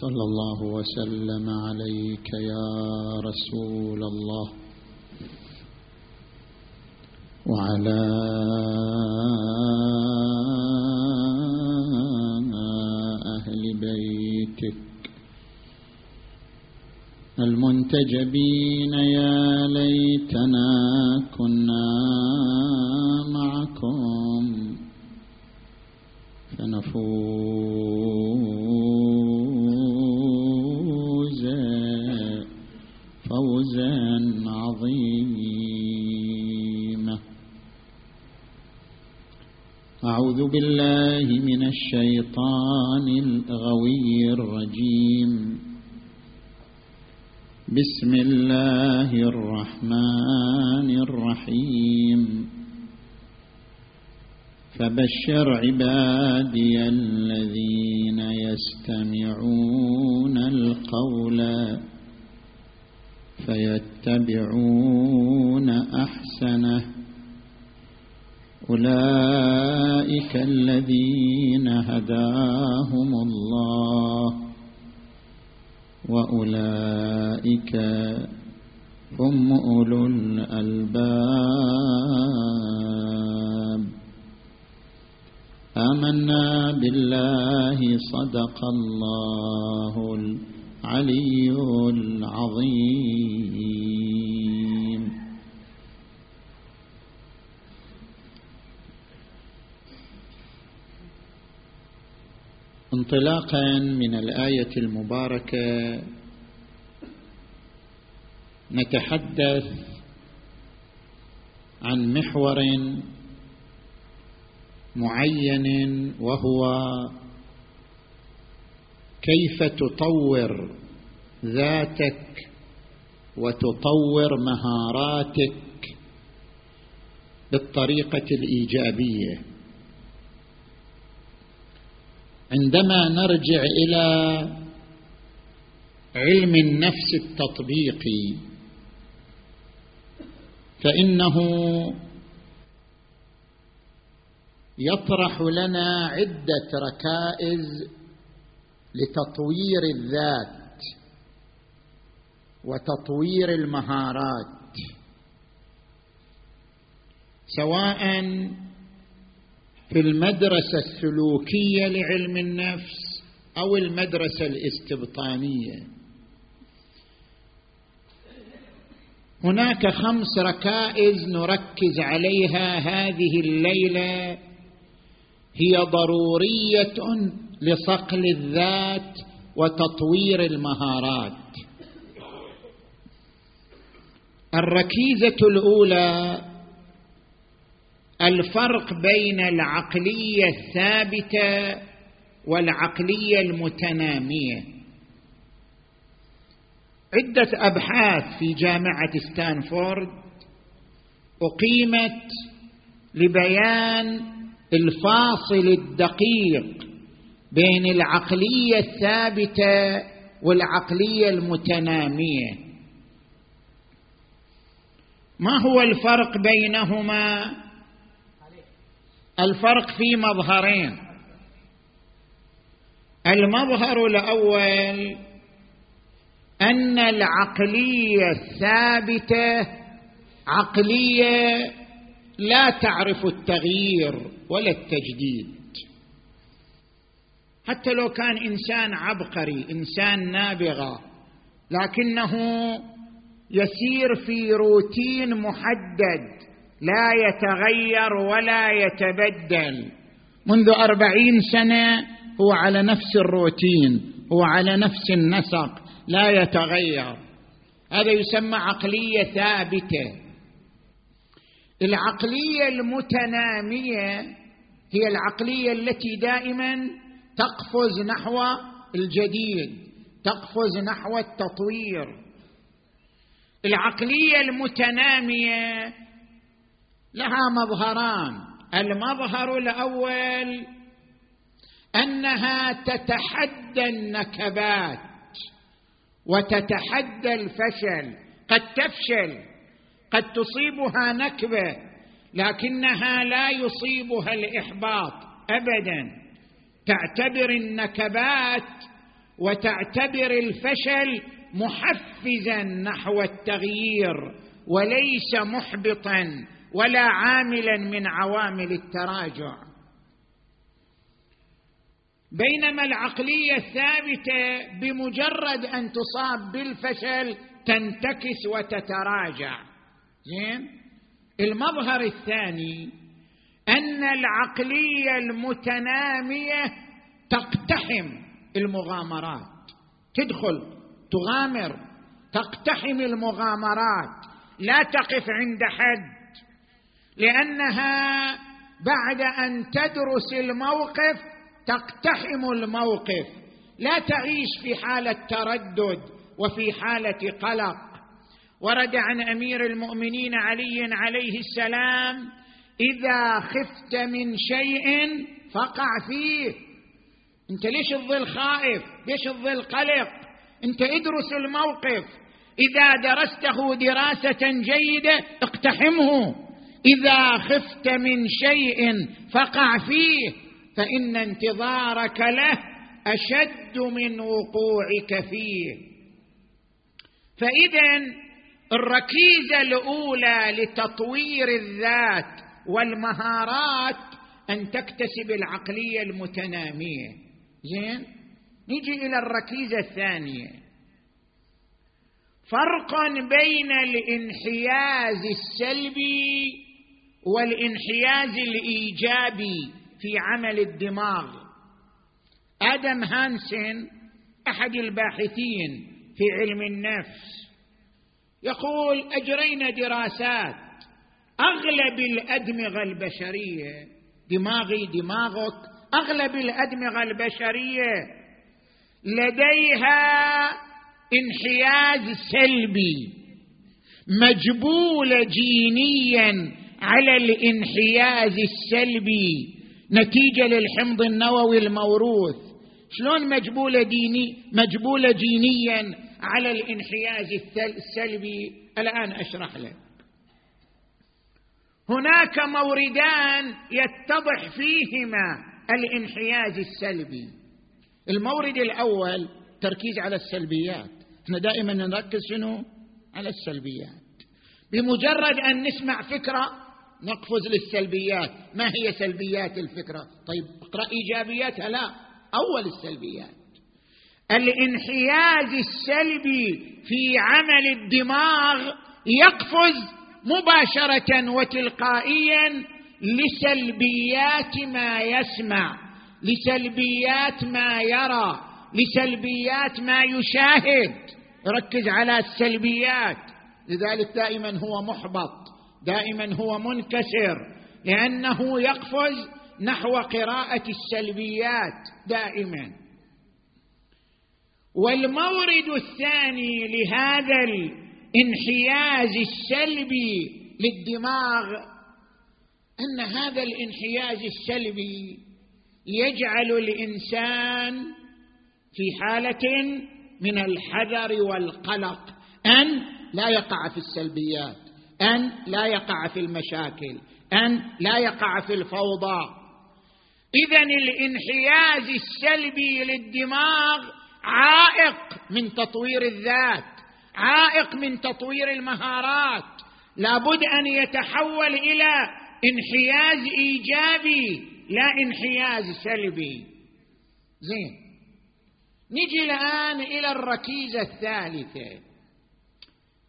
صلى الله وسلم عليك يا رسول الله وعلى أهل بيتك المنتجبين يا ليتنا كنا معكم فنفوز بالله من الشيطان الغوي الرجيم. بسم الله الرحمن الرحيم. فبشر عبادي الذين يستمعون القول فيتبعون أحسنه. أولئك الذين هداهم الله وأولئك هم أولو الألباب. آمنا بالله صدق الله العلي العظيم. انطلاقا من الآية المباركة نتحدث عن محور معين وهو كيف تطور ذاتك وتطور مهاراتك بالطريقة الإيجابية. عندما نرجع إلى علم النفس التطبيقي فإنه يطرح لنا عدة ركائز لتطوير الذات وتطوير المهارات سواء في المدرسة السلوكية لعلم النفس أو المدرسة الاستبطانية. هناك خمس ركائز نركز عليها هذه الليلة. هي ضرورية لصقل الذات وتطوير المهارات. الركيزة الأولى الفرق بين العقلية الثابتة والعقلية المتنامية. عدة أبحاث في جامعة ستانفورد أقيمت لبيان الفاصل الدقيق بين العقلية الثابتة والعقلية المتنامية. ما هو الفرق بينهما؟ الفرق في مظهرين. المظهر الأول أن العقلية الثابتة عقلية لا تعرف التغيير ولا التجديد. حتى لو كان إنسان عبقري إنسان نابغة لكنه يسير في روتين محدد. لا يتغير ولا يتبدل. منذ أربعين سنة هو على نفس الروتين هو على نفس النسق لا يتغير. هذا يسمى عقلية ثابتة. العقلية المتنامية هي العقلية التي دائما تقفز نحو الجديد تقفز نحو التطوير. العقلية المتنامية لها مظهران. المظهر الأول أنها تتحدى النكبات وتتحدى الفشل. قد تفشل قد تصيبها نكبة لكنها لا يصيبها الإحباط ابدا. تعتبر النكبات وتعتبر الفشل محفزا نحو التغيير وليس محبطا. ولا عاملا من عوامل التراجع. بينما العقلية الثابتة بمجرد أن تصاب بالفشل تنتكس وتتراجع. زين؟ المظهر الثاني أن العقلية المتنامية تقتحم المغامرات. تدخل تغامر تقتحم المغامرات. لا تقف عند حد. لأنها بعد أن تدرس الموقف تقتحم الموقف لا تعيش في حالة تردد وفي حالة قلق. ورد عن أمير المؤمنين علي عليه السلام إذا خفت من شيء فقع فيه. أنت ليش تظل خائف؟ ليش تظل قلق؟ أنت ادرس الموقف. إذا درسته دراسة جيدة اقتحمه. إذا خفت من شيء فقع فيه فإن انتظارك له أشد من وقوعك فيه. فإذا الركيزة الأولى لتطوير الذات والمهارات أن تكتسب العقلية المتنامية. زين؟ نجي إلى الركيزة الثانية. فرق بين الانحياز السلبي والانحياز الإيجابي في عمل الدماغ. آدم هانسن أحد الباحثين في علم النفس يقول اجرينا دراسات أغلب الأدمغة البشرية دماغي دماغك أغلب الأدمغة البشرية لديها انحياز سلبي مجبولة جينيا على الانحياز السلبي نتيجة للحمض النووي الموروث. شلون مجبولة ديني مجبولة جينيا على الانحياز السلبي؟ الآن أشرح لك. هناك موردان يتضح فيهما الانحياز السلبي. المورد الأول تركيز على السلبيات. إحنا دائما نركز شنو؟ على السلبيات. بمجرد أن نسمع فكرة نقفز للسلبيات. ما هي سلبيات الفكرة؟ طيب اقرأ إيجابياتها. لا أول السلبيات. الانحياز السلبي في عمل الدماغ يقفز مباشرة وتلقائيا لسلبيات ما يسمع لسلبيات ما يرى لسلبيات ما يشاهد. ركز على السلبيات. لذلك دائما هو محبط. دائما هو منكسر لأنه يقفز نحو قراءة السلبيات دائما. والمورد الثاني لهذا الانحياز السلبي للدماغ أن هذا الانحياز السلبي يجعل الإنسان في حالة من الحذر والقلق أن لا يقع في السلبيات. أن لا يقع في المشاكل أن لا يقع في الفوضى. اذا الانحياز السلبي للدماغ عائق من تطوير الذات عائق من تطوير المهارات. لابد أن يتحول إلى انحياز إيجابي لا انحياز سلبي. زين. نجي الآن إلى الركيزة الثالثة.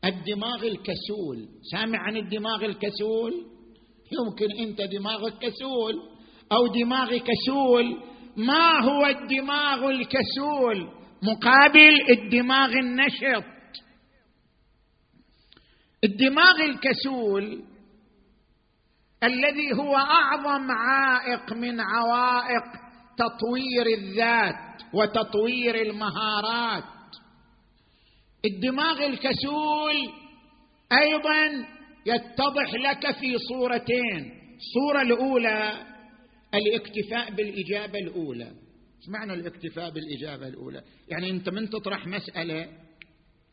الدماغ الكسول. سامع عن الدماغ الكسول؟ يمكن أنت دماغك كسول أو دماغي كسول. ما هو الدماغ الكسول؟ مقابل الدماغ النشط. الدماغ الكسول الذي هو أعظم عائق من عوائق تطوير الذات وتطوير المهارات. الدماغ الكسول أيضا يتضح لك في صورتين. الصورة الأولى الاكتفاء بالإجابة الأولى. إيش معنى الاكتفاء بالإجابة الأولى؟ يعني أنت من تطرح مسألة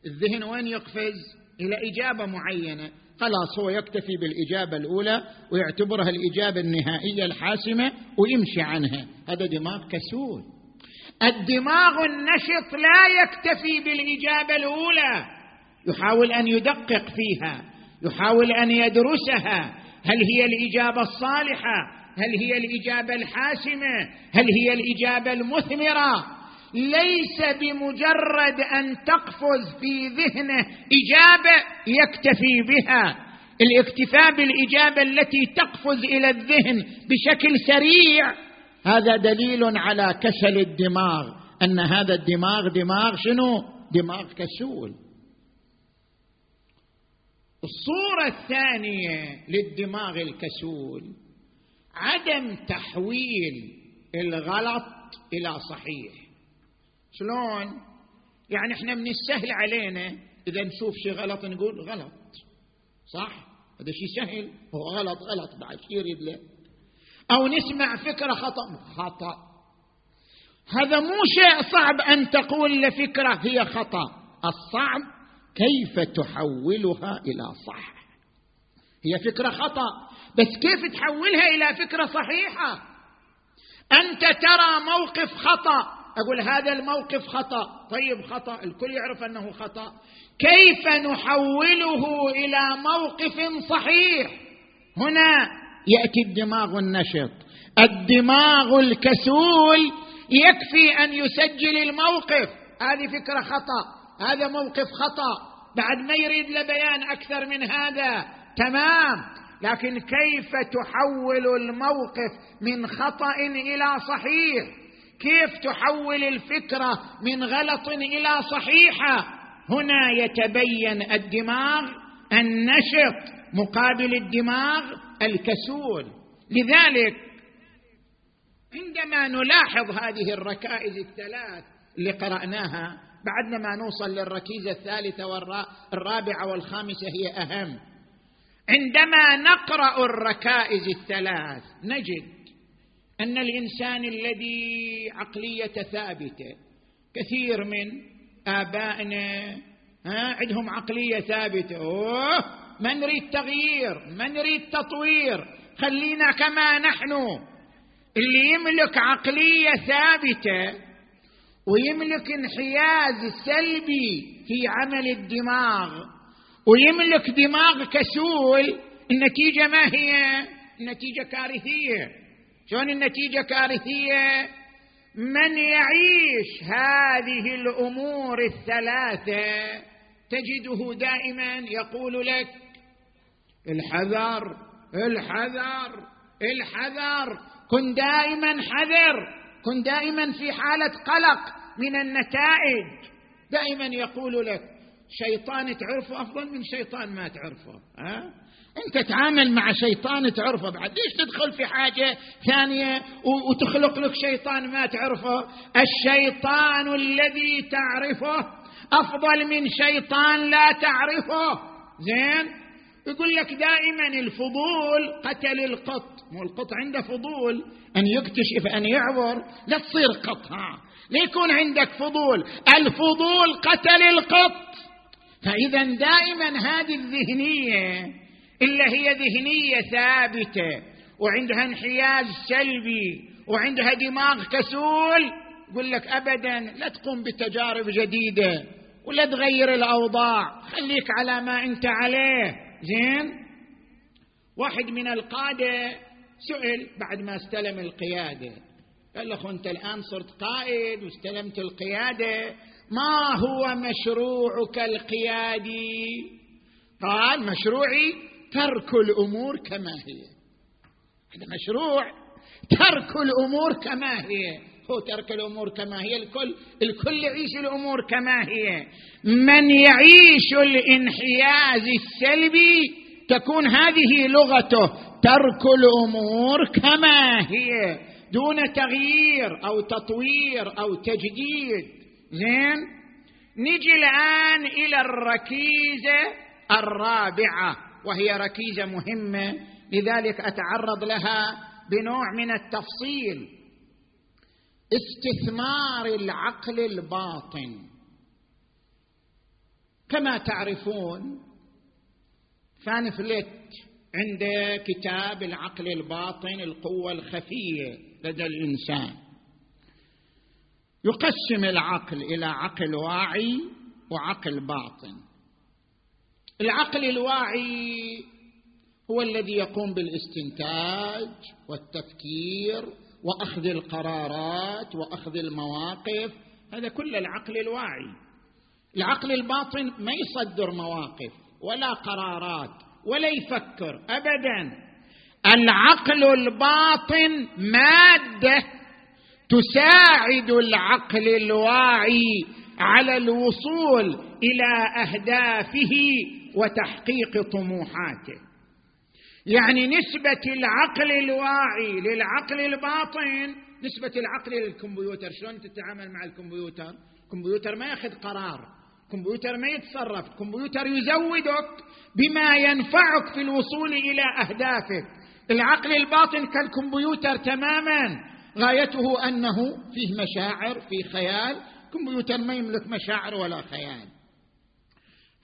الذهن وين يقفز؟ إلى إجابة معينة. خلاص هو يكتفي بالإجابة الأولى ويعتبرها الإجابة النهائية الحاسمة ويمشي عنها. هذا دماغ كسول. الدماغ النشط لا يكتفي بالإجابة الأولى. يحاول أن يدقق فيها يحاول أن يدرسها. هل هي الإجابة الصالحة؟ هل هي الإجابة الحاسمة؟ هل هي الإجابة المثمرة؟ ليس بمجرد أن تقفز في ذهنه إجابة يكتفي بها. الاكتفاء بالإجابة التي تقفز إلى الذهن بشكل سريع هذا دليل على كسل الدماغ. أن هذا الدماغ دماغ شنو؟ دماغ كسول. الصورة الثانية للدماغ الكسول عدم تحويل الغلط إلى صحيح. شلون؟ يعني إحنا من السهل علينا إذا نشوف شيء غلط نقول غلط صح؟ هذا شيء سهل هو غلط غلط بعد شيء يريد له أو نسمع فكره خطأ. خطأ. هذا مو شيء صعب أن تقول لفكرة هي خطأ. الصعب كيف تحولها إلى صح. هي فكرة خطأ. بس كيف تحولها إلى فكرة صحيحة؟ أنت ترى موقف خطأ. أقول هذا الموقف خطأ. طيب خطأ. الكل يعرف أنه خطأ. كيف نحوله إلى موقف صحيح؟ هنا يأتي الدماغ النشط. الدماغ الكسول يكفي أن يسجل الموقف. هذه فكرة خطأ. هذا موقف خطأ. بعد ما يريد له بيان أكثر من هذا تمام. لكن كيف تحول الموقف من خطأ إلى صحيح؟ كيف تحول الفكرة من غلط إلى صحيحة؟ هنا يتبين الدماغ النشط مقابل الدماغ الكسول. لذلك عندما نلاحظ هذه الركائز الثلاث اللي قرأناها بعدنا ما نوصل للركيزة الثالثة والرابعه والخامسة هي أهم. عندما نقرأ الركائز الثلاث نجد أن الإنسان الذي عقليه ثابتة كثير من آبائنا ها عندهم عقلية ثابتة أوه! ما نريد تغيير ما نريد تطوير خلينا كما نحن. اللي يملك عقلية ثابتة ويملك انحياز سلبي في عمل الدماغ ويملك دماغ كسول النتيجة ما هي؟ النتيجة كارثية. شلون النتيجة كارثية؟ من يعيش هذه الأمور الثلاثة تجده دائما يقول لك الحذر الحذر الحذر. كن دائما حذر كن دائما في حالة قلق من النتائج. دائما يقول لك شيطان تعرفه أفضل من شيطان ما تعرفه. ها؟ أنت تعامل مع شيطان تعرفه بعد. ليش تدخل في حاجة ثانية وتخلق لك شيطان ما تعرفه؟ الشيطان الذي تعرفه أفضل من شيطان لا تعرفه. زين؟ يقول لك دائما الفضول قتل القط. مو القط عنده فضول. أن يكتشف أن يعبر لا تصير قط ها. ليكون عندك فضول. الفضول قتل القط. فإذا دائما هذه الذهنية إلا هي ذهنية ثابتة وعندها انحياز سلبي وعندها دماغ كسول يقول لك ابدا لا تقوم بتجارب جديدة ولا تغير الأوضاع. خليك على ما أنت عليه. زين. واحد من القادة سئل بعد ما استلم القيادة. قال له أنت الآن صرت قائد واستلمت القيادة. ما هو مشروعك القيادي؟ قال مشروعي ترك الأمور كما هي. هذا مشروع ترك الأمور كما هي. هو ترك الأمور كما هي. الكل الكل يعيش الأمور كما هي. من يعيش الانحياز السلبي تكون هذه لغته ترك الأمور كما هي. دون تغيير أو تطوير أو تجديد. زين؟ نجي الآن إلى الركيزة الرابعة وهي ركيزة مهمة. لذلك أتعرض لها بنوع من التفصيل. استثمار العقل الباطن. كما تعرفون فان فليت عنده كتاب العقل الباطن القوة الخفية لدى الإنسان. يقسم العقل إلى عقل واعي وعقل باطن. العقل الواعي هو الذي يقوم بالاستنتاج والتفكير وأخذ القرارات وأخذ المواقف هذا كل العقل الواعي. العقل الباطن ما يصدر مواقف ولا قرارات ولا يفكر ابدا. العقل الباطن مادة تساعد العقل الواعي على الوصول إلى أهدافه وتحقيق طموحاته. يعني نسبة العقل الواعي للعقل الباطن. نسبة العقل للكمبيوتر شلون تتعامل مع الكمبيوتر؟ الكمبيوتر ما ياخذ قرار الكمبيوتر ما يتصرف الكمبيوتر يزودك بما ينفعك في الوصول إلى أهدافك. العقل الباطن كالكمبيوتر تماما. غايته أنه فيه مشاعر في خيال. الكمبيوتر ما يملك مشاعر ولا خيال.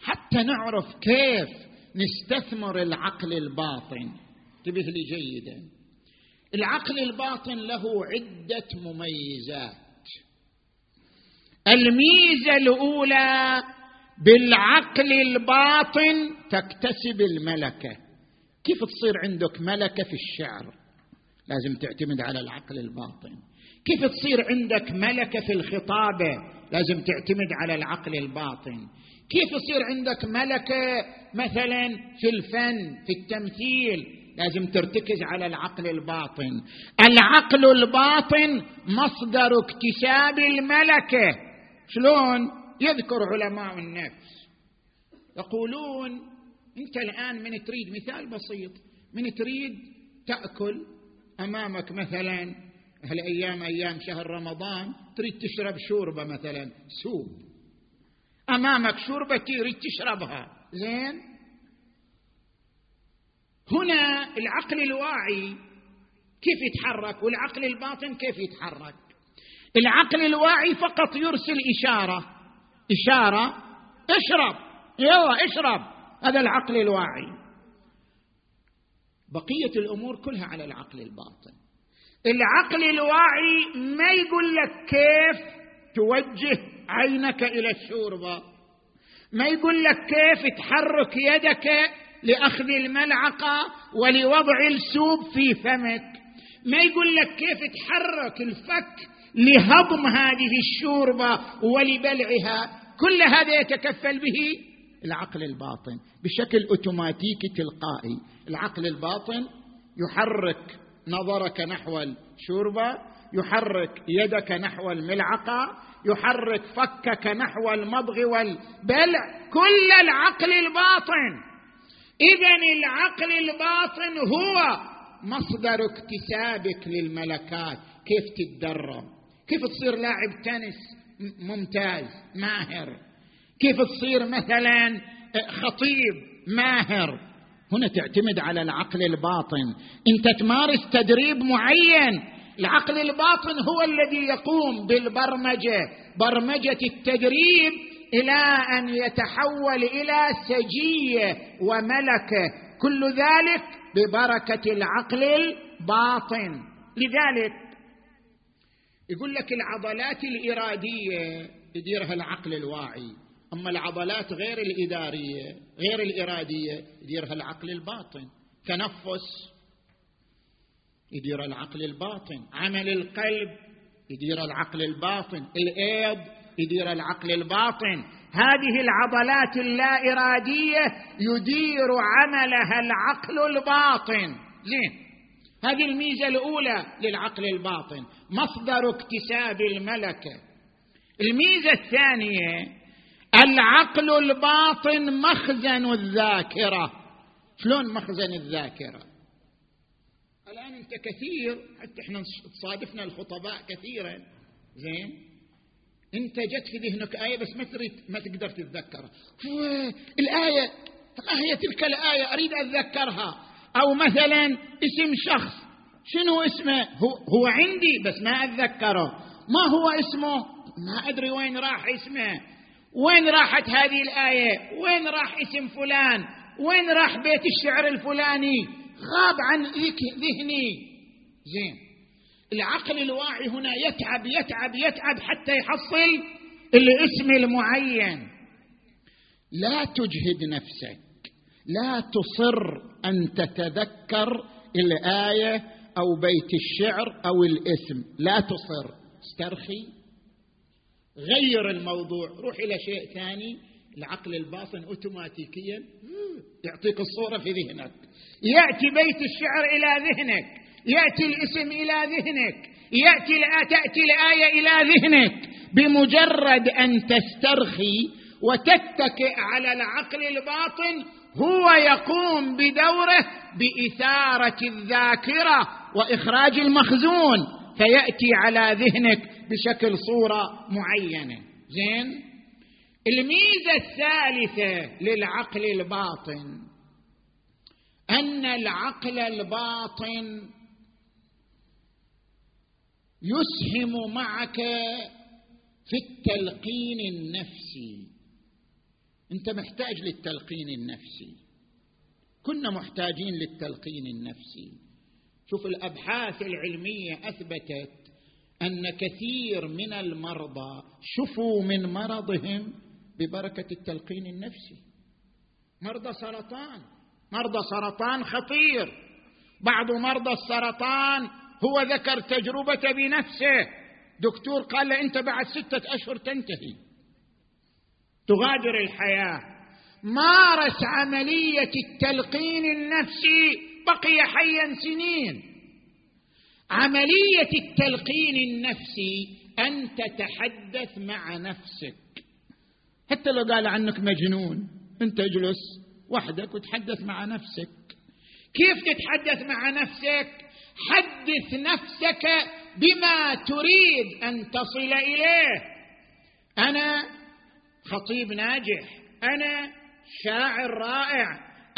حتى نعرف كيف نستثمر العقل الباطن. انتبه لي جيدا. العقل الباطن له عدة مميزات. الميزة الأولى بالعقل الباطن تكتسب الملكة. كيف تصير عندك ملكة في الشعر؟ لازم تعتمد على العقل الباطن. كيف تصير عندك ملكة في الخطابة؟ لازم تعتمد على العقل الباطن. كيف يصير عندك ملكة مثلا في الفن في التمثيل؟ لازم ترتكز على العقل الباطن. العقل الباطن مصدر اكتساب الملكة. شلون؟ يذكر علماء النفس. يقولون أنت الآن من تريد مثال بسيط. من تريد تأكل أمامك مثلا هالأيام أيام شهر رمضان تريد تشرب شوربة مثلا. سوب. أمامك شوربة تريد تشربها. زين؟ هنا العقل الواعي كيف يتحرك والعقل الباطن كيف يتحرك؟ العقل الواعي فقط يرسل إشارة. إشارة؟ اشرب. يلا اشرب. هذا العقل الواعي. بقية الأمور كلها على العقل الباطن. العقل الواعي ما يقول لك كيف توجه عينك إلى الشوربه ما يقول لك كيف تحرك يدك لأخذ الملعقة ولوضع السوب في فمك؟ ما يقول لك كيف تحرك الفك لهضم هذه الشوربه ولبلعها؟ كل هذا يتكفل به العقل الباطن بشكل أوتوماتيكي تلقائي. العقل الباطن يحرك نظرك نحو الشوربه يحرك يدك نحو الملعقة يحرك فكك نحو المضغ والبلع كل العقل الباطن. اذا العقل الباطن هو مصدر اكتسابك للملكات. كيف تتدرب؟ كيف تصير لاعب تنس ممتاز ماهر؟ كيف تصير مثلا خطيب ماهر؟ هنا تعتمد على العقل الباطن. انت تمارس تدريب معين العقل الباطن هو الذي يقوم بالبرمجة. برمجة التدريب إلى أن يتحول إلى سجية وملكة. كل ذلك ببركة العقل الباطن. لذلك يقول لك العضلات الإرادية يديرها العقل الواعي. أما العضلات غير الإدارية غير الإرادية يديرها العقل الباطن. تنفس يدير العقل الباطن. عمل القلب يدير العقل الباطن. الايض يدير العقل الباطن. هذه العضلات اللا اراديه يدير عملها العقل الباطن. زين. هذه الميزة الأولى للعقل الباطن. مصدر اكتساب الملكة. الميزة الثانية العقل الباطن مخزن الذاكرة. شلون مخزن الذاكرة؟ انت كثير. حتى إحنا تصادفنا الخطباء كثيرا. زين؟ أنت جت في ذهنك آية بس ما تريد ما تقدر تتذكرها. الآية ما هي تلك الآية أريد أتذكرها. أو مثلا اسم شخص. شنو اسمه؟ هو, هو عندي بس ما أتذكره. ما هو اسمه؟ ما أدري وين راح اسمه. وين راحت هذه الآية؟ وين راح اسم فلان؟ وين راح بيت الشعر الفلاني؟ غاب عن ذهني. زين. العقل الواعي هنا يتعب يتعب يتعب حتى يحصل الاسم المعين. لا تجهد نفسك. لا تصر أن تتذكر الآية أو بيت الشعر أو الاسم. لا تصر. استرخي. غير الموضوع. روح إلى شيء ثاني. العقل الباطن اوتوماتيكيا؟ يعطيك الصورة في ذهنك. يأتي بيت الشعر إلى ذهنك. يأتي الاسم إلى ذهنك. يأتي تأتي الآية إلى ذهنك. بمجرد أن تسترخي وتتكئ على العقل الباطن هو يقوم بدوره بإثارة الذاكرة وإخراج المخزون. فيأتي على ذهنك بشكل صورة معينة. زين؟ الميزة الثالثة للعقل الباطن أن العقل الباطن يسهم معك في التلقين النفسي. أنت محتاج للتلقين النفسي. كنا محتاجين للتلقين النفسي. شوف الأبحاث العلمية أثبتت أن كثير من المرضى شفوا من مرضهم ببركة التلقين النفسي. مرضى سرطان. مرضى سرطان خطير. بعض مرضى السرطان هو ذكر تجربته بنفسه. دكتور قال له أنت بعد ستة أشهر تنتهي. تغادر الحياة. مارس عملية التلقين النفسي. بقي حيا سنين. عملية التلقين النفسي أن تتحدث مع نفسك. حتى لو قال عنك مجنون انت اجلس وحدك وتحدث مع نفسك. كيف تتحدث مع نفسك؟ حدث نفسك بما تريد أن تصل إليه. أنا خطيب ناجح أنا شاعر رائع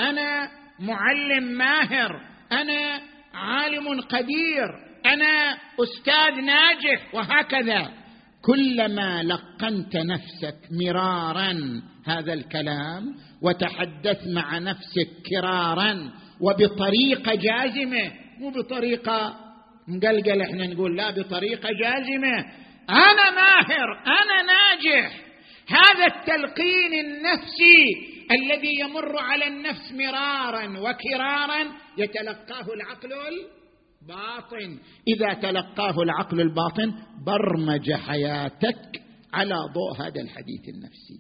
أنا معلم ماهر أنا عالم قدير أنا أستاذ ناجح وهكذا. كلما لقنت نفسك مرارا هذا الكلام وتحدث مع نفسك كرارا وبطريقة جازمة مو بطريقة مقلقل إحنا نقول لا بطريقة جازمة. أنا ماهر أنا ناجح. هذا التلقين النفسي الذي يمر على النفس مرارا وكرارا يتلقاه العقل الباطن إذا تلقاه العقل الباطن برمج حياتك على ضوء هذا الحديث النفسي.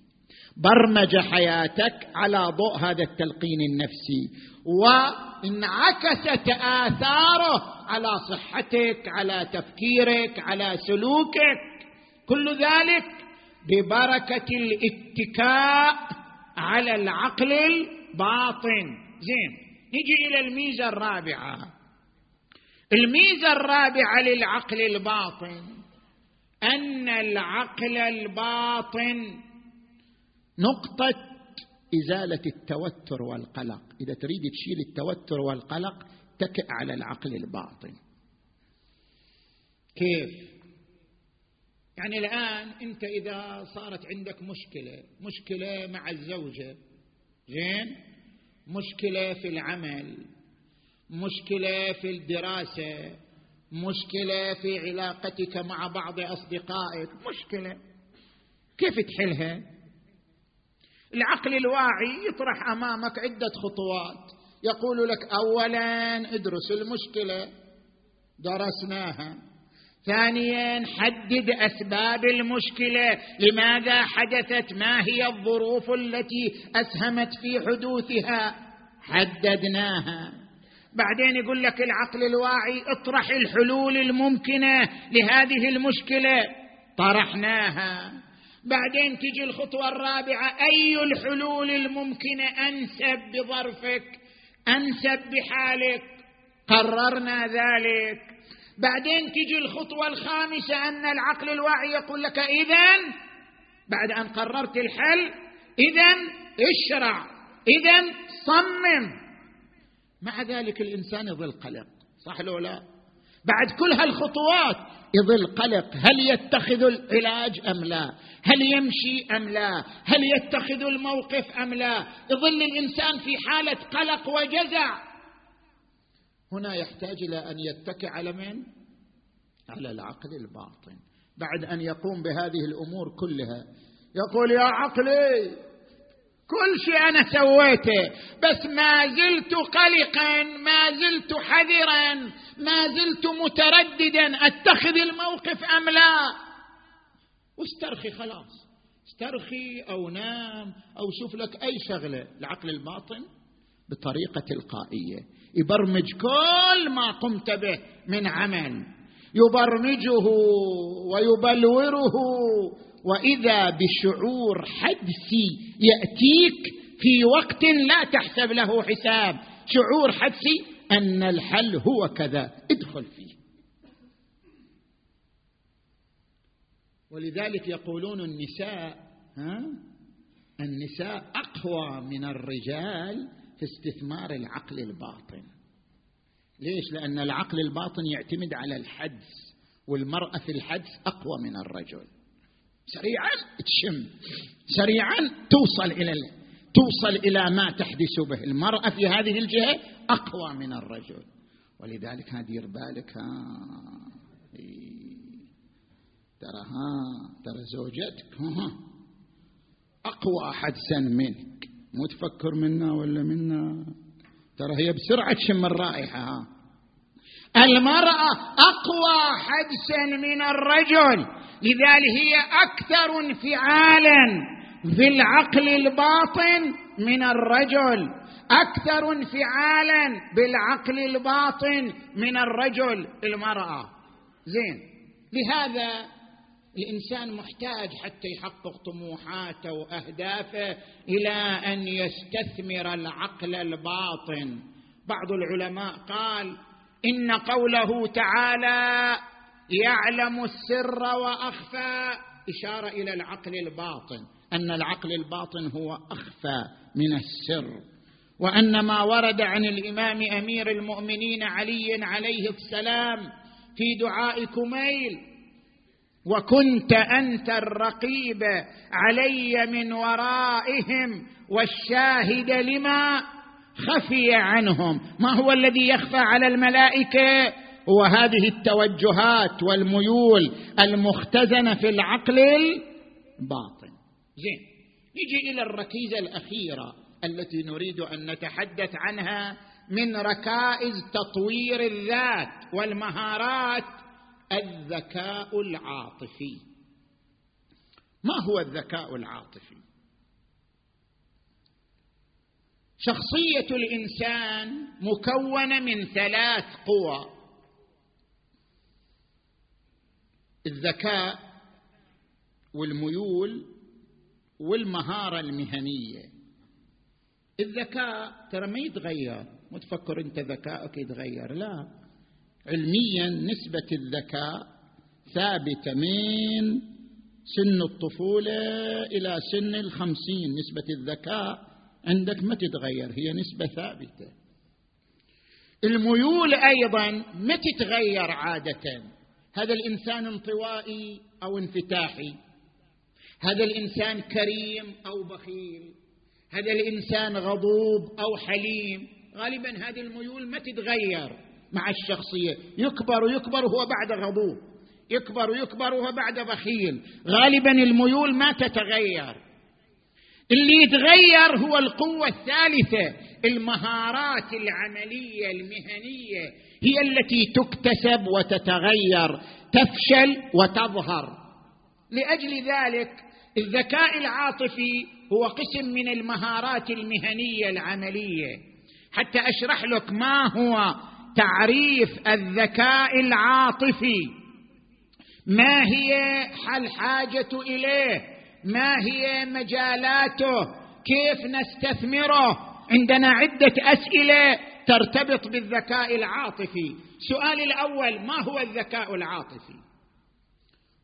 برمج حياتك على ضوء هذا التلقين النفسي. وانعكست آثاره على صحتك على تفكيرك على سلوكك. كل ذلك ببركة الاتكاء على العقل الباطن. زين نجي إلى الميزة الرابعة. الميزة الرابعة للعقل الباطن أن العقل الباطن نقطة إزالة التوتر والقلق. إذا تريد تشيل التوتر والقلق تكئ على العقل الباطن. كيف؟ يعني الآن أنت إذا صارت عندك مشكلة مشكلة مع الزوجة زين؟ مشكلة في العمل. مشكلة في الدراسة مشكلة في علاقتك مع بعض أصدقائك مشكلة. كيف تحلها؟ العقل الواعي يطرح أمامك عدة خطوات. يقول لك اولا ادرس المشكلة. درسناها. ثانيا حدد أسباب المشكلة. لماذا حدثت؟ ما هي الظروف التي أسهمت في حدوثها؟ حددناها. بعدين يقول لك العقل الواعي اطرح الحلول الممكنة لهذه المشكلة. طرحناها. بعدين تجي الخطوة الرابعة أي الحلول الممكنة؟ أنسب بظرفك أنسب بحالك. قررنا ذلك. بعدين تجي الخطوة الخامسة أن العقل الواعي يقول لك اذا بعد أن قررت الحل اذا اشرع اذا صمم. مع ذلك الإنسان يظل قلق صح لو لا؟ بعد كل هالخطوات يظل قلق هل يتخذ العلاج أم لا؟ هل يمشي أم لا؟ هل يتخذ الموقف أم لا؟ يظل الإنسان في حالة قلق وجزع. هنا يحتاج إلى أن يتكئ على من على العقل الباطن. بعد أن يقوم بهذه الأمور كلها يقول يا عقلي كل شيء أنا سويته بس ما زلت قلقا ما زلت حذرا ما زلت مترددا أتخذ الموقف أم لا؟ واسترخي خلاص. استرخي أو نام أو شوف لك أي شغلة. العقل الباطن بطريقة تلقائية. يبرمج كل ما قمت به من عمل. يبرمجه ويبلوره. وإذا بشعور حدسي يأتيك في وقت لا تحسب له حساب. شعور حدسي أن الحل هو كذا. ادخل فيه. ولذلك يقولون النساء ها؟ النساء أقوى من الرجال في استثمار العقل الباطن. ليش؟ لأن العقل الباطن يعتمد على الحدس والمرأة في الحدس أقوى من الرجل. سريعا تشم. سريعا توصل إلى توصل إلى ما تحدث به. المرأة في هذه الجهة أقوى من الرجل. ولذلك ها دير بالك ها. ترى ها ترى زوجتك ها أقوى حدسا منك. مو تفكر منا ولا منا. ترى هي بسرعة تشم الرائحة ها. المرأة أقوى حدسا من الرجل. لذلك هي أكثر انفعالا في العقل الباطن من الرجل. أكثر انفعالا بالعقل الباطن من الرجل المرأة. زين. لهذا الإنسان محتاج حتى يحقق طموحاته وأهدافه إلى أن يستثمر العقل الباطن. بعض العلماء قال إن قوله تعالى يعلم السر وأخفى. إشارة إلى العقل الباطن أن العقل الباطن هو أخفى من السر. وأن ما ورد عن الإمام أمير المؤمنين علي عليه السلام في دعاء كميل وكنت أنت الرقيب علي من ورائهم والشاهد لما خفي عنهم. ما هو الذي يخفى على الملائكة؟ هو هذه التوجهات والميول المختزنة في العقل الباطن. زين نجي إلى الركيزة الأخيرة التي نريد أن نتحدث عنها من ركائز تطوير الذات والمهارات الذكاء العاطفي. ما هو الذكاء العاطفي؟ شخصية الإنسان مكونة من ثلاث قوى. الذكاء والميول والمهارة المهنية. الذكاء ترى ما يتغير. مو تفكر أنت ذكائك يتغير لا. علميا نسبة الذكاء ثابتة من سن الطفولة إلى سن الخمسين. نسبة الذكاء عندك ما تتغير هي نسبة ثابتة. الميول أيضا ما تتغير عادة. هذا الإنسان انطوائي أو انفتاحي. هذا الإنسان كريم أو بخيل. هذا الإنسان غضوب أو حليم. غالبا هذه الميول ما تتغير مع الشخصية. يكبر ويكبر وهو بعد غضوب. يكبر ويكبر وهو بعد بخيل. غالبا الميول ما تتغير. اللي يتغير هو القوة الثالثة المهارات العملية المهنية هي التي تكتسب وتتغير تفشل وتظهر. لأجل ذلك الذكاء العاطفي هو قسم من المهارات المهنية العملية. حتى أشرح لك ما هو تعريف الذكاء العاطفي. ما هي الحاجة إليه؟ ما هي مجالاته؟ كيف نستثمره؟ عندنا عدة أسئلة ترتبط بالذكاء العاطفي. سؤال الأول ما هو الذكاء العاطفي؟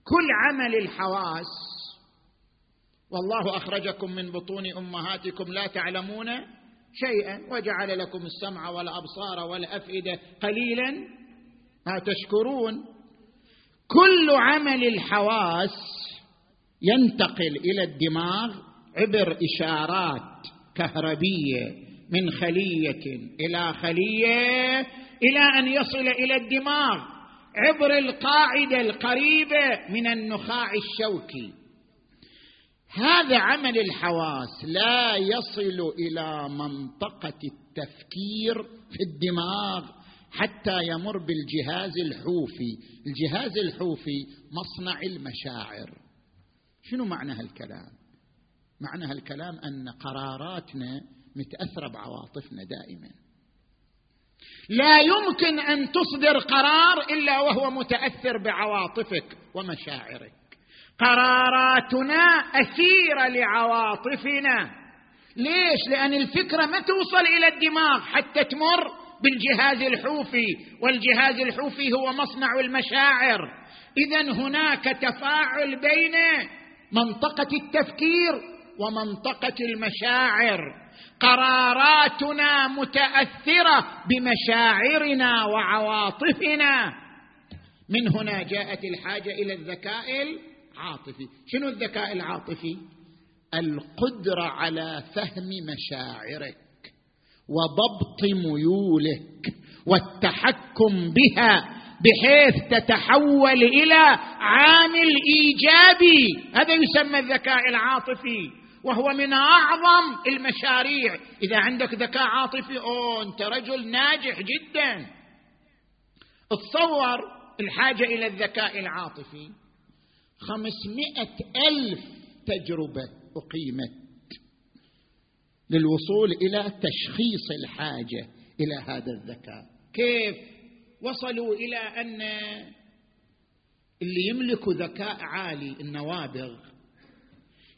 كل عمل الحواس والله أخرجكم من بطون أمهاتكم لا تعلمون شيئا وجعل لكم السمع والأبصار والأفئدة قليلا ما تشكرون. كل عمل الحواس ينتقل إلى الدماغ عبر إشارات كهربية من خلية إلى خلية إلى أن يصل إلى الدماغ عبر القاعدة القريبة من النخاع الشوكي. هذا عمل الحواس لا يصل إلى منطقة التفكير في الدماغ حتى يمر بالجهاز الحوفي. الجهاز الحوفي مصنع المشاعر. شنو معنى هالكلام؟ معنى هالكلام أن قراراتنا متأثرة بعواطفنا دائما. لا يمكن أن تصدر قرار إلا وهو متأثر بعواطفك ومشاعرك. قراراتنا اسيره لعواطفنا. ليش؟ لأن الفكرة ما توصل إلى الدماغ حتى تمر بالجهاز الحوفي والجهاز الحوفي هو مصنع المشاعر. اذا هناك تفاعل بين منطقة التفكير ومنطقة المشاعر. قراراتنا متأثرة بمشاعرنا وعواطفنا. من هنا جاءت الحاجة إلى الذكاء العاطفي. شنو الذكاء العاطفي؟ القدرة على فهم مشاعرك وضبط ميولك والتحكم بها بحيث تتحول إلى عامل إيجابي. هذا يسمى الذكاء العاطفي وهو من أعظم المشاريع. إذا عندك ذكاء عاطفي أوه أنت رجل ناجح جدا. تصور الحاجة إلى الذكاء العاطفي. خمسمائة ألف تجربة أقيمت للوصول إلى تشخيص الحاجة إلى هذا الذكاء. كيف؟ وصلوا إلى أن اللي يملك ذكاء عالي النوابغ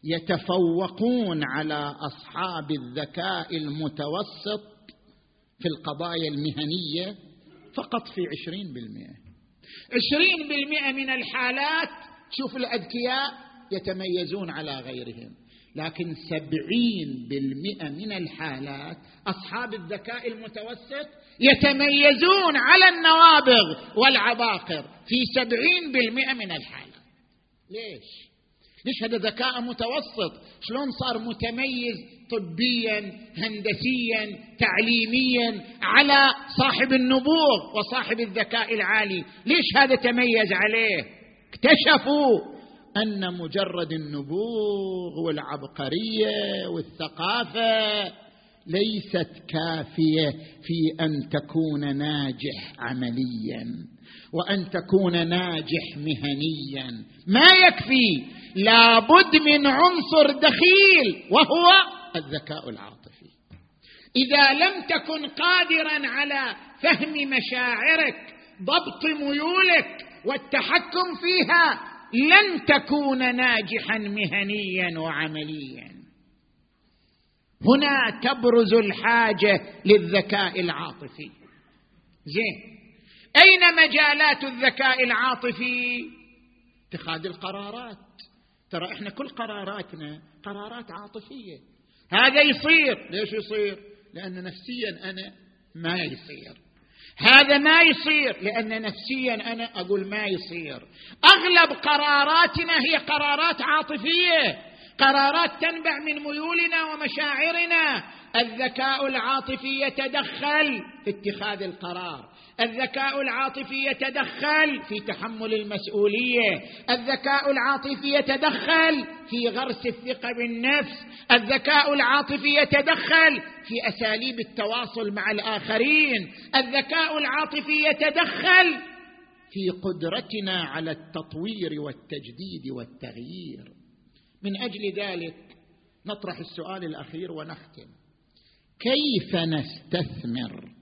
يتفوقون على أصحاب الذكاء المتوسط في القضايا المهنية فقط في عشرين بالمئة. عشرين بالمئة من الحالات شوف الأذكياء يتميزون على غيرهم. لكن سبعين بالمئة من الحالات أصحاب الذكاء المتوسط يتميزون على النوابغ والعباقر في سبعين بالمئة من الحالات. ليش؟ ليش هذا ذكاء متوسط؟ شلون صار متميز طبيا هندسيا تعليميا على صاحب النبوغ وصاحب الذكاء العالي؟ ليش هذا تميز عليه؟ اكتشفوا. أن مجرد النبوغ والعبقرية والثقافة ليست كافية في أن تكون ناجح عمليا وأن تكون ناجح مهنيا. ما يكفي؟ لابد من عنصر دخيل وهو الذكاء العاطفي. إذا لم تكن قادرا على فهم مشاعرك ضبط ميولك والتحكم فيها لن تكون ناجحا مهنيا وعمليا. هنا تبرز الحاجة للذكاء العاطفي. زين. أين مجالات الذكاء العاطفي؟ اتخاذ القرارات. ترى إحنا كل قراراتنا قرارات عاطفية. هذا يصير. ليش يصير؟ لأن نفسيا أنا ما يصير. هذا ما يصير. لأن نفسيا أنا أقول ما يصير. أغلب قراراتنا هي قرارات عاطفية. قرارات تنبع من ميولنا ومشاعرنا. الذكاء العاطفي يتدخل في اتخاذ القرار. الذكاء العاطفي يتدخل في تحمل المسؤولية. الذكاء العاطفي يتدخل في غرس الثقة بالنفس. الذكاء العاطفي يتدخل في أساليب التواصل مع الآخرين. الذكاء العاطفي يتدخل في قدرتنا على التطوير والتجديد والتغيير. من أجل ذلك نطرح السؤال الأخير ونختم. كيف نستثمر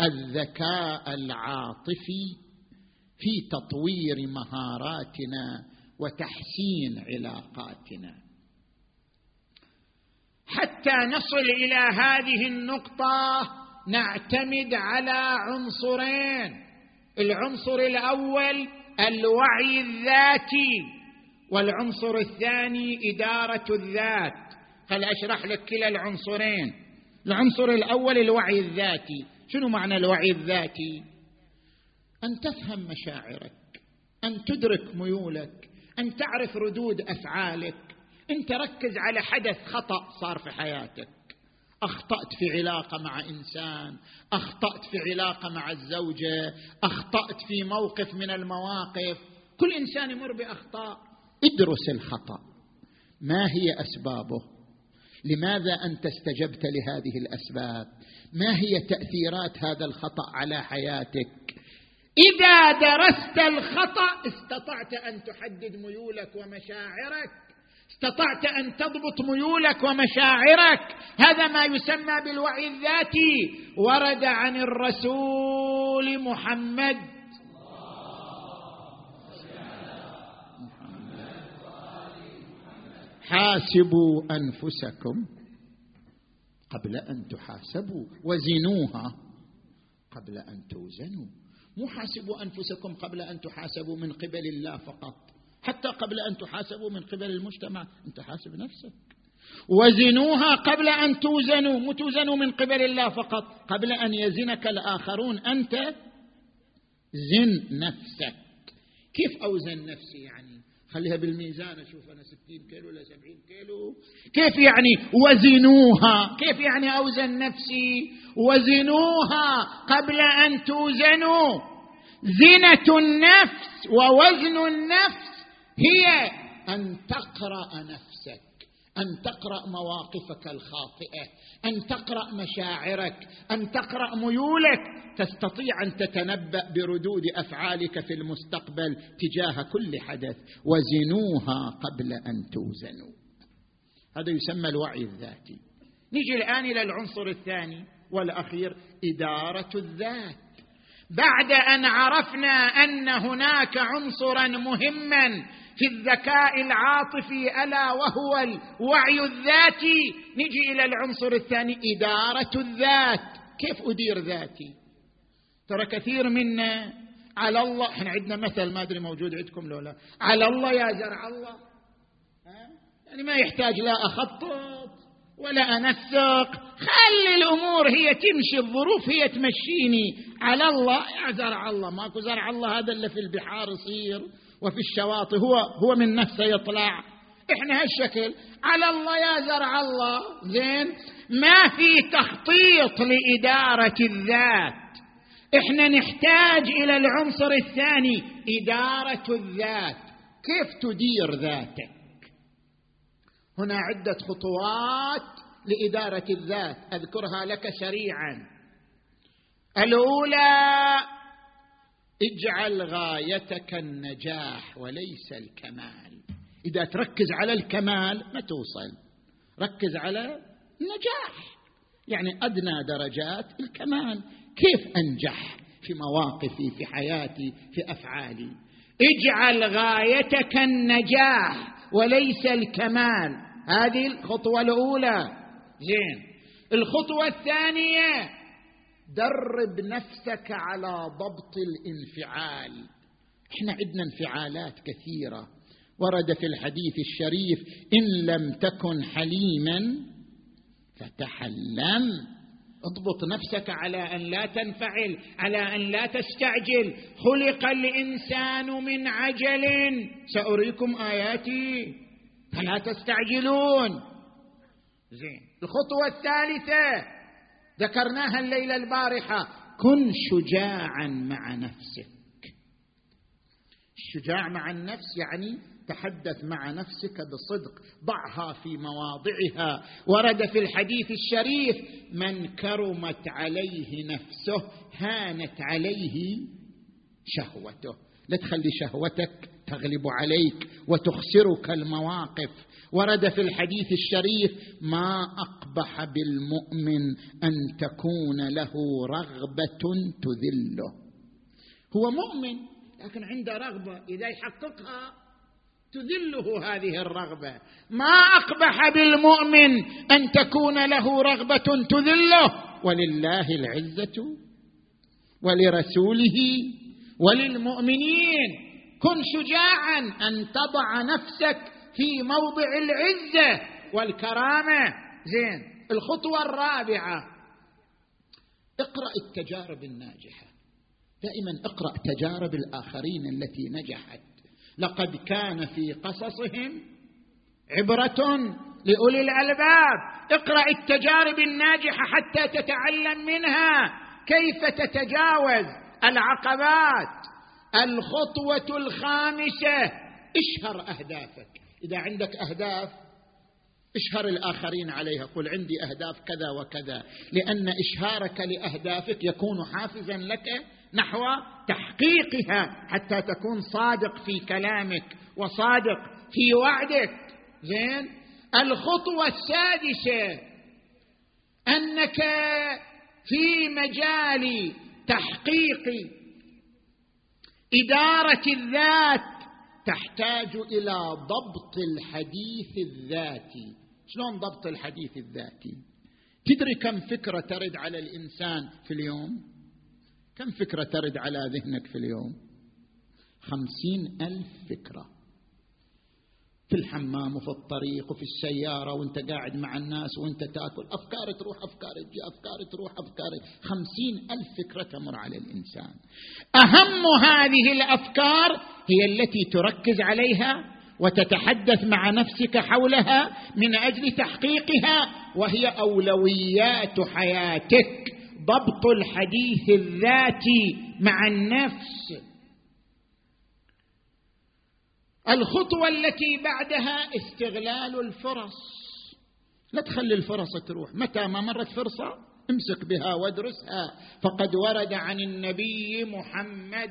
الذكاء العاطفي في تطوير مهاراتنا وتحسين علاقاتنا. حتى نصل إلى هذه النقطة نعتمد على عنصرين. العنصر الأول الوعي الذاتي والعنصر الثاني إدارة الذات. هل أشرح لك كلا العنصرين؟ العنصر الأول الوعي الذاتي. شنو معنى الوعي الذاتي أن تفهم مشاعرك أن تدرك ميولك أن تعرف ردود أفعالك. إن تركز على حدث خطأ صار في حياتك. أخطأت في علاقة مع إنسان أخطأت في علاقة مع الزوجة أخطأت في موقف من المواقف. كل إنسان يمر بأخطاء. ادرس الخطأ. ما هي أسبابه؟ لماذا أنت استجبت لهذه الأسباب؟ ما هي تأثيرات هذا الخطأ على حياتك؟ إذا درست الخطأ استطعت أن تحدد ميولك ومشاعرك. استطعت أن تضبط ميولك ومشاعرك. هذا ما يسمى بالوعي الذاتي. ورد عن الرسول محمد. حاسبوا أنفسكم. قبل أن تحاسبوا وزنوها. قبل أن توزنوا. مو حاسبوا أنفسكم قبل أن تحاسبوا من قبل الله فقط. حتى قبل أن تحاسبوا من قبل المجتمع. أنت حاسب نفسك. وزنوها قبل أن توزنوا. مو توزنوا من قبل الله فقط. قبل أن يزنك الآخرون. أنت زن نفسك. كيف أوزن نفسي يعني؟ خليها بالميزان أشوف أنا ستين كيلو ولا سبعين كيلو. كيف يعني وزنوها؟ كيف يعني أوزن نفسي؟ وزنوها قبل أن توزنوا. زنة النفس ووزن النفس هي أن تقرأ نفسك. أن تقرأ مواقفك الخاطئة أن تقرأ مشاعرك أن تقرأ ميولك. تستطيع أن تتنبأ بردود أفعالك في المستقبل تجاه كل حدث وزنوها قبل أن توزنوا. هذا يسمى الوعي الذاتي. نجي الآن إلى العنصر الثاني والأخير إدارة الذات. بعد أن عرفنا أن هناك عنصرا مهما في الذكاء العاطفي ألا وهو الوعي الذاتي. نجي إلى العنصر الثاني إدارة الذات. كيف أدير ذاتي؟ ترى كثير منا على الله. إحنا عندنا مثل ما أدري موجود عندكم لو لا. على الله يا زرع الله. ها؟ يعني ما يحتاج لا أخطط ولا أنسق. خلي الأمور هي تمشي الظروف هي تمشيني. على الله يا زرع الله. ماكو زرع الله هذا اللي في البحار يصير. وفي الشواطئ هو هو من نفسه يطلع. إحنا هالشكل. على الله يا زرع الله. زين. ما في تخطيط لإدارة الذات. إحنا نحتاج إلى العنصر الثاني إدارة الذات. كيف تدير ذاتك؟ هنا عدة خطوات لإدارة الذات. أذكرها لك سريعا الأولى اجعل غايتك النجاح وليس الكمال. إذا تركز على الكمال ما توصل. ركز على النجاح. يعني أدنى درجات الكمال. كيف أنجح في مواقفي في حياتي في أفعالي؟ اجعل غايتك النجاح وليس الكمال. هذه الخطوة الأولى. زين. الخطوة الثانية درب نفسك على ضبط الانفعال. إحنا عندنا انفعالات كثيرة. ورد في الحديث الشريف إن لم تكن حليما فتحلم. اضبط نفسك على أن لا تنفعل على أن لا تستعجل. خلق الإنسان من عجل. سأريكم آياتي. فلا تستعجلون. زين. الخطوة الثالثة. ذكرناها الليلة البارحة. كن شجاعا مع نفسك. الشجاع مع النفس يعني تحدث مع نفسك بصدق. ضعها في مواضعها. ورد في الحديث الشريف من كرمت عليه نفسه هانت عليه شهوته. لا تخلي شهوتك تغلب عليك وتخسرك المواقف. ورد في الحديث الشريف ما أقبح بالمؤمن أن تكون له رغبة تذله. هو مؤمن لكن عنده رغبة إذا يحققها تذله هذه الرغبة. ما أقبح بالمؤمن أن تكون له رغبة تذله. ولله العزة ولرسوله وللمؤمنين. كن شجاعا أن تضع نفسك في موضع العزة والكرامة. زين الخطوة الرابعة اقرأ التجارب الناجحة. دائما اقرأ تجارب الآخرين التي نجحت. لقد كان في قصصهم عبرة لأولي الألباب. اقرأ التجارب الناجحة حتى تتعلم منها كيف تتجاوز العقبات. الخطوة الخامسة اشهر أهدافك. إذا عندك أهداف اشهر الآخرين عليها. قل عندي أهداف كذا وكذا. لأن إشهارك لأهدافك يكون حافزا لك نحو تحقيقها حتى تكون صادق في كلامك وصادق في وعدك. زين؟ الخطوة السادسة أنك في مجال تحقيق إدارة الذات تحتاج إلى ضبط الحديث الذاتي. شلون ضبط الحديث الذاتي؟ تدري كم فكرة ترد على الإنسان في اليوم؟ كم فكرة ترد على ذهنك في اليوم؟ خمسين ألف فكرة. في الحمام وفي الطريق وفي السيارة وانت قاعد مع الناس وانت تاكل. أفكار تروح أفكار تجي أفكار تروح أفكار خمسين ألف فكرة تمر على الإنسان. أهم هذه الأفكار هي التي تركز عليها وتتحدث مع نفسك حولها من أجل تحقيقها وهي أولويات حياتك. ضبط الحديث الذاتي مع النفس. الخطوة التي بعدها استغلال الفرص. لا تخلي الفرص تروح. متى ما مرت فرصة امسك بها وادرسها. فقد ورد عن النبي محمد.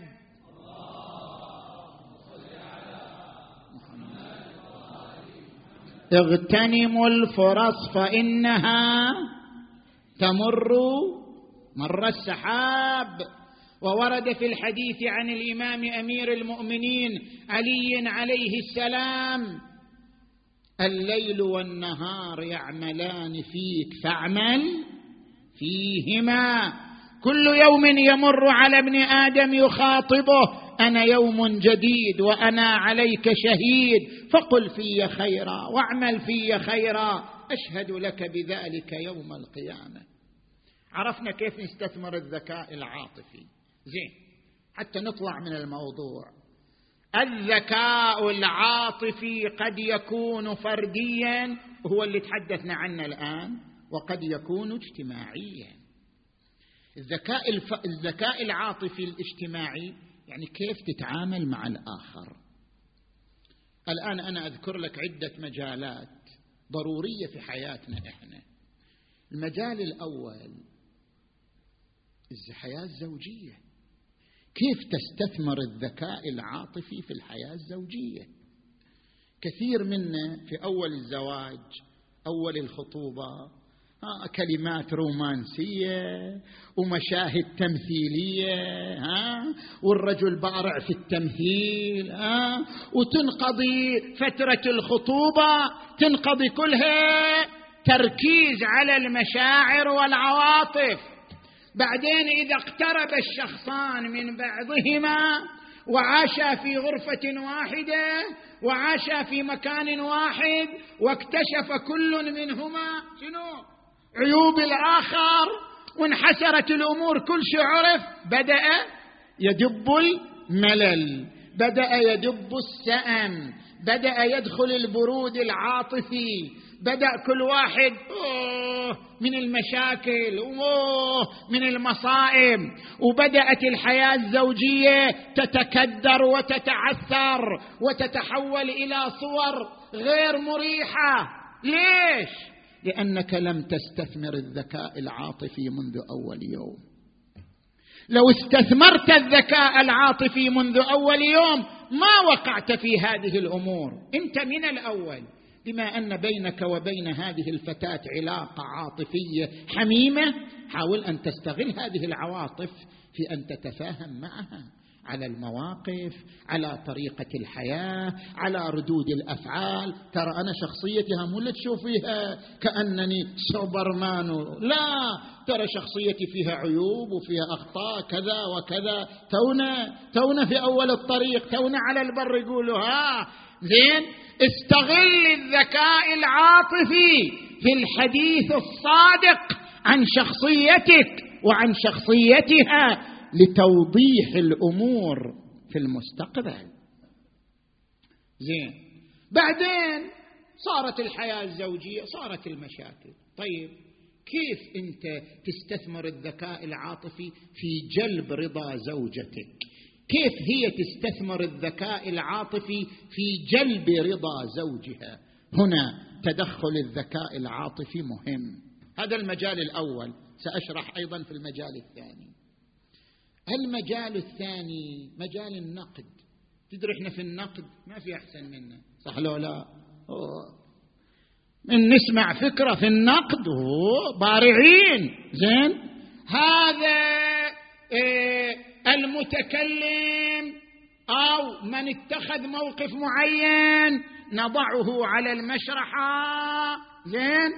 اغتنموا الفرص فإنها تمر مر السحاب. وورد في الحديث عن الإمام أمير المؤمنين علي عليه السلام الليل والنهار يعملان فيك فاعمل فيهما. كل يوم يمر على ابن آدم يخاطبه أنا يوم جديد وأنا عليك شهيد فقل في خيرا واعمل في خيرا أشهد لك بذلك يوم القيامة. عرفنا كيف نستثمر الذكاء العاطفي. زين. حتى نطلع من الموضوع. الذكاء العاطفي قد يكون فرديا هو اللي تحدثنا عنه الآن وقد يكون اجتماعيا. الذكاء الف... الذكاء العاطفي الاجتماعي يعني كيف تتعامل مع الآخر. الآن أنا أذكر لك عدة مجالات ضرورية في حياتنا إحنا. المجال الأول الحياة الزوجية. كيف تستثمر الذكاء العاطفي في الحياة الزوجية؟ كثير منا في أول الزواج أول الخطوبة ها كلمات رومانسية ومشاهد تمثيلية ها والرجل بارع في التمثيل ها وتنقضي فترة الخطوبة تنقضي كلها تركيز على المشاعر والعواطف. بعدين إذا اقترب الشخصان من بعضهما وعاشا في غرفة واحدة وعاشا في مكان واحد واكتشف كل منهما شنو؟ عيوب الآخر. وانحسرت الأمور كل شيء عرف بدأ يدب الملل. بدأ يدب السأم. بدأ يدخل البرود العاطفي. بدأ كل واحد من المشاكل من المصائب. وبدأت الحياة الزوجية تتكدر وتتعثر وتتحول إلى صور غير مريحة. ليش؟ لأنك لم تستثمر الذكاء العاطفي منذ أول يوم. لو استثمرت الذكاء العاطفي منذ أول يوم ما وقعت في هذه الأمور. أنت من الأول. بما أن بينك وبين هذه الفتاة علاقة عاطفية حميمة حاول أن تستغل هذه العواطف في أن تتفاهم معها على المواقف على طريقة الحياة على ردود الأفعال. ترى أنا شخصيتي مو اللي تشوفيها كأنني سوبرمان. لا ترى شخصيتي فيها عيوب وفيها أخطاء كذا وكذا. تونا تونا في أول الطريق تونا على البر يقولوا ها زين؟ استغل الذكاء العاطفي في الحديث الصادق عن شخصيتك وعن شخصيتها لتوضيح الأمور في المستقبل. زين. بعدين صارت الحياة الزوجية صارت المشاكل. طيب كيف أنت تستثمر الذكاء العاطفي في جلب رضا زوجتك؟ كيف هي تستثمر الذكاء العاطفي في جلب رضا زوجها؟ هنا تدخل الذكاء العاطفي مهم. هذا المجال الأول. سأشرح أيضا في المجال الثاني. المجال الثاني مجال النقد. تدري إحنا في النقد ما في أحسن منا صح لو لا؟ أوه. من نسمع فكرة في النقد. بارعين. زين؟ هذا إيه المتكلم أو من اتخذ موقف معين نضعه على المشرحه زين.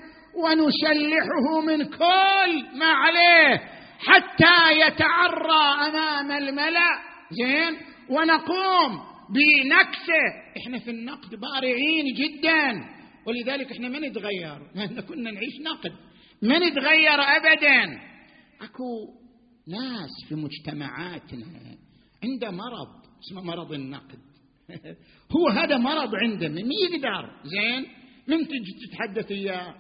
ونسلحه من كل ما عليه حتى يتعرى أمام الملأ. زين. ونقوم بنكسه. إحنا في النقد بارعين جدا. ولذلك إحنا ما نتغير. إحنا كنا نعيش نقد. ما نتغير ابدا. أكو ناس في مجتمعاتنا عنده مرض اسمه مرض النقد. هو هذا مرض عنده من يقدر زين؟ من تجي تتحدث إياه.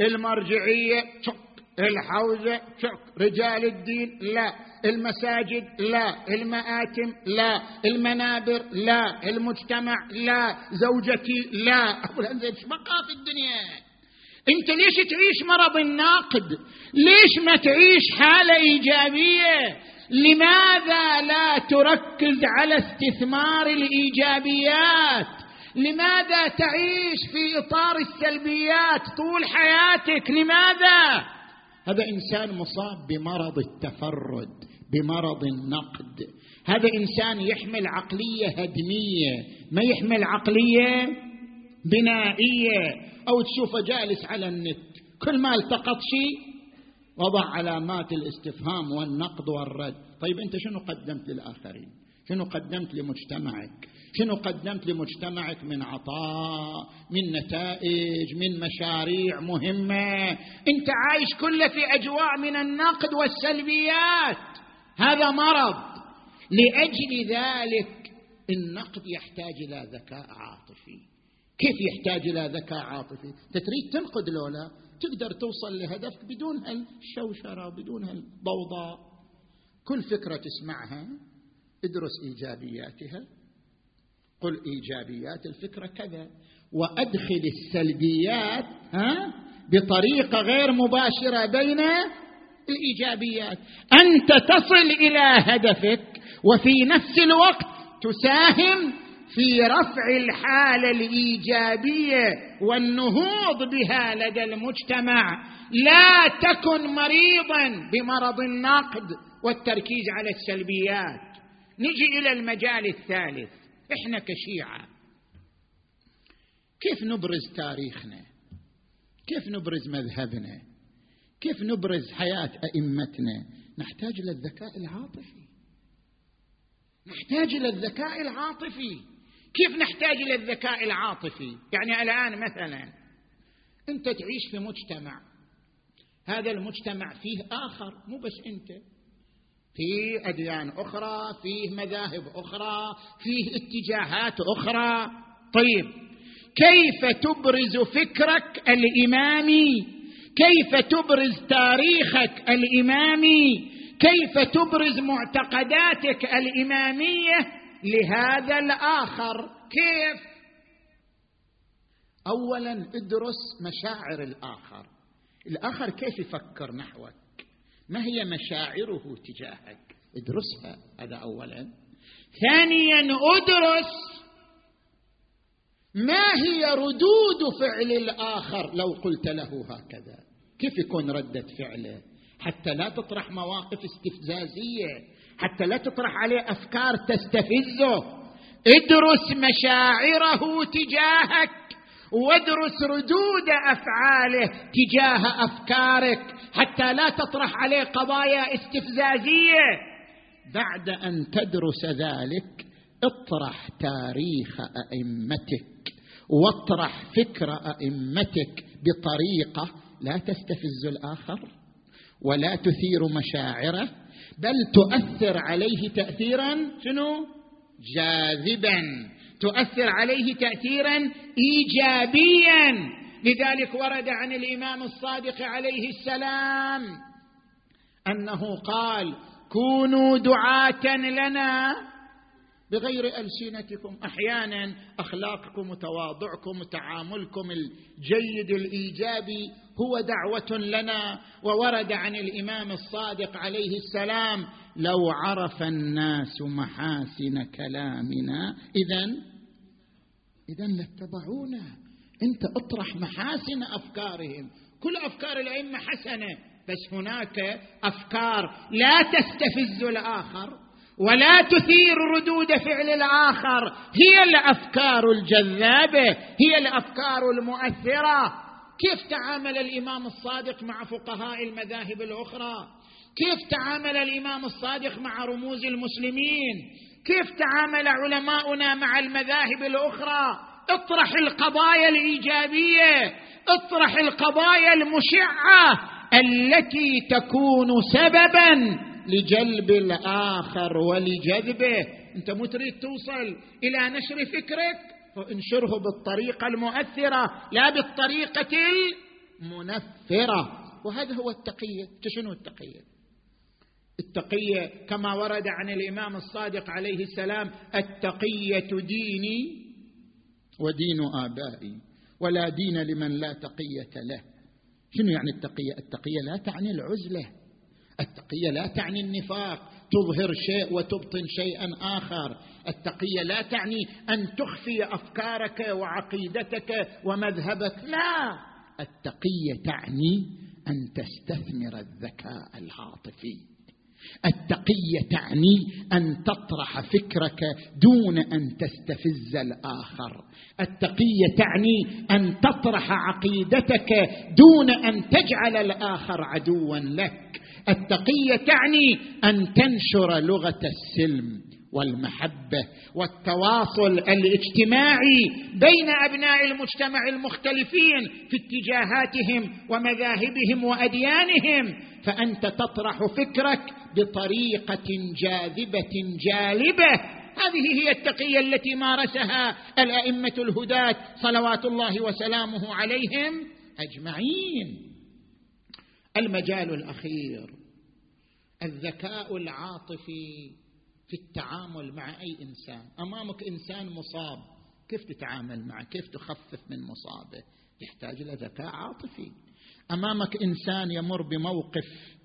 المرجعية شك الحوزة شك رجال الدين لا. المساجد لا. المآتم لا. المنابر لا. المجتمع لا. زوجتي لا. أقول أنت إيش بقى في الدنيا؟ انت ليش تعيش مرض الناقد؟ ليش ما تعيش حالة إيجابية؟ لماذا لا تركز على استثمار الإيجابيات؟ لماذا تعيش في إطار السلبيات طول حياتك؟ لماذا؟ هذا إنسان مصاب بمرض التفرد بمرض النقد. هذا إنسان يحمل عقلية هدمية. ما يحمل عقلية؟ بنائية أو تشوفه جالس على النت. كل ما التقط شيء وضع علامات الاستفهام والنقد والرد. طيب أنت شنو قدمت للآخرين؟ شنو قدمت لمجتمعك؟ شنو قدمت لمجتمعك من عطاء من نتائج من مشاريع مهمة؟ أنت عايش كله في أجواء من النقد والسلبيات. هذا مرض. لأجل ذلك النقد يحتاج إلى ذكاء عاطفي. كيف يحتاج إلى ذكاء عاطفي؟ تريد تنقد لولا تقدر توصل لهدفك بدون هالشوشرة بدون هالضوضاء. كل فكرة تسمعها ادرس إيجابياتها. قل إيجابيات الفكرة كذا. وأدخل السلبيات ها بطريقة غير مباشرة بين الإيجابيات. أنت تصل إلى هدفك وفي نفس الوقت تساهم في رفع الحاله الإيجابية والنهوض بها لدى المجتمع. لا تكن مريضا بمرض النقد والتركيز على السلبيات. نجي إلى المجال الثالث. إحنا كشيعة كيف نبرز تاريخنا؟ كيف نبرز مذهبنا؟ كيف نبرز حياة أئمتنا؟ نحتاج إلى الذكاء العاطفي. نحتاج إلى الذكاء العاطفي. كيف نحتاج إلى الذكاء العاطفي؟ يعني الآن مثلا أنت تعيش في مجتمع هذا المجتمع فيه آخر مو بس أنت فيه أديان أخرى فيه مذاهب أخرى فيه اتجاهات أخرى. طيب كيف تبرز فكرك الإمامي؟ كيف تبرز تاريخك الإمامي؟ كيف تبرز معتقداتك الإمامية؟ لهذا الآخر كيف؟ اولا ادرس مشاعر الآخر. الآخر كيف يفكر نحوك؟ ما هي مشاعره تجاهك؟ ادرسها هذا اولا. ثانيا ادرس ما هي ردود فعل الآخر؟ لو قلت له هكذا. كيف يكون ردة فعله؟ حتى لا تطرح مواقف استفزازية. حتى لا تطرح عليه أفكار تستفزه. ادرس مشاعره تجاهك وادرس ردود أفعاله تجاه أفكارك حتى لا تطرح عليه قضايا استفزازية. بعد أن تدرس ذلك اطرح تاريخ أئمتك واطرح فكر أئمتك بطريقة لا تستفز الآخر ولا تثير مشاعره بل تؤثر عليه تاثيرا شنو؟ جاذبا. تؤثر عليه تاثيرا ايجابيا. لذلك ورد عن الإمام الصادق عليه السلام أنه قال كونوا دعاة لنا بغير ألسنتكم أحيانا أخلاقكم وتواضعكم وتعاملكم الجيد الايجابي هو دعوة لنا وورد عن الإمام الصادق عليه السلام لو عرف الناس محاسن كلامنا. اذا اذا لاتبعونا. أنت أطرح محاسن أفكارهم. كل أفكار الأئمة حسنة بس هناك أفكار لا تستفز الآخر. ولا تثير ردود فعل الآخر. هي الأفكار الجذابة هي الأفكار المؤثرة. كيف تعامل الإمام الصادق مع فقهاء المذاهب الأخرى؟ كيف تعامل الإمام الصادق مع رموز المسلمين؟ كيف تعامل علماؤنا مع المذاهب الأخرى؟ اطرح القضايا الإيجابية اطرح القضايا المشعة التي تكون سببا لجلب الآخر ولجذبه. أنت مو تريد توصل إلى نشر فكرك؟ فانشره بالطريقة المؤثرة لا بالطريقة المنفرة. وهذا هو التقية. شنو التقية؟ التقية كما ورد عن الإمام الصادق عليه السلام التقية ديني ودين آبائي. ولا دين لمن لا تقية له. شنو يعني التقية؟ التقية لا تعني العزلة. التقية لا تعني النفاق تظهر شيء وتبطن شيئا آخر. التقية لا تعني أن تخفي أفكارك وعقيدتك ومذهبك. لا التقية تعني أن تستثمر الذكاء العاطفي. التقية تعني أن تطرح فكرك دون أن تستفز الآخر. التقية تعني أن تطرح عقيدتك دون أن تجعل الآخر عدوا لك. التقية تعني أن تنشر لغة السلم والمحبة والتواصل الاجتماعي بين أبناء المجتمع المختلفين في اتجاهاتهم ومذاهبهم وأديانهم فأنت تطرح فكرك بطريقة جاذبة جالبة. هذه هي التقية التي مارسها الأئمة الهداة صلوات الله وسلامه عليهم أجمعين. المجال الأخير الذكاء العاطفي في التعامل مع أي إنسان. أمامك إنسان مصاب كيف تتعامل معه؟ كيف تخفف من مصابه؟ يحتاج إلى ذكاء عاطفي. أمامك إنسان يمر بموقف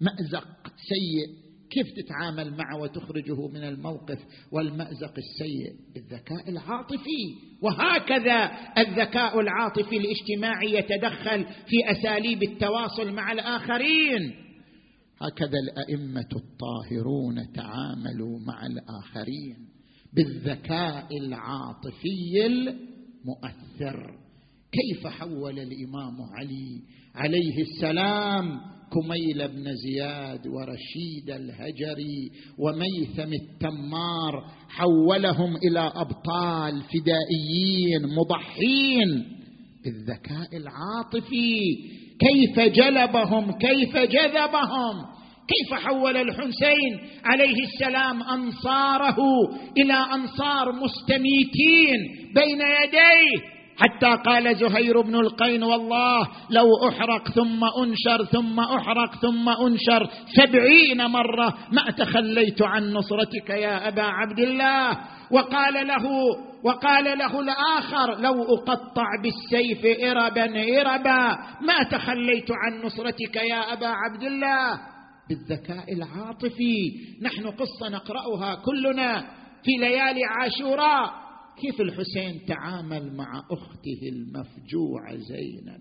مأزق سيء كيف تتعامل معه وتخرجه من الموقف والمأزق السيء؟ بالذكاء العاطفي. وهكذا الذكاء العاطفي الاجتماعي يتدخل في أساليب التواصل مع الآخرين. هكذا الأئمة الطاهرون تعاملوا مع الآخرين بالذكاء العاطفي المؤثر. كيف حول الإمام علي عليه السلام؟ كميل بن زياد ورشيد الهجري وميثم التمار حولهم إلى أبطال فدائيين مضحين بالذكاء العاطفي. كيف جلبهم؟ كيف جذبهم؟ كيف حول الحسين عليه السلام أنصاره إلى أنصار مستميتين بين يديه؟ حتى قال زهير بن القين والله لو أحرق ثم أنشر ثم أحرق ثم أنشر سبعين مرة ما تخليت عن نصرتك يا أبا عبد الله. وقال له وقال له الآخر لو أقطع بالسيف اربا اربا ما تخليت عن نصرتك يا أبا عبد الله. بالذكاء العاطفي نحن قصة نقرأها كلنا في ليالي عاشوراء. كيف الحسين تعامل مع أخته المفجوعه زينب؟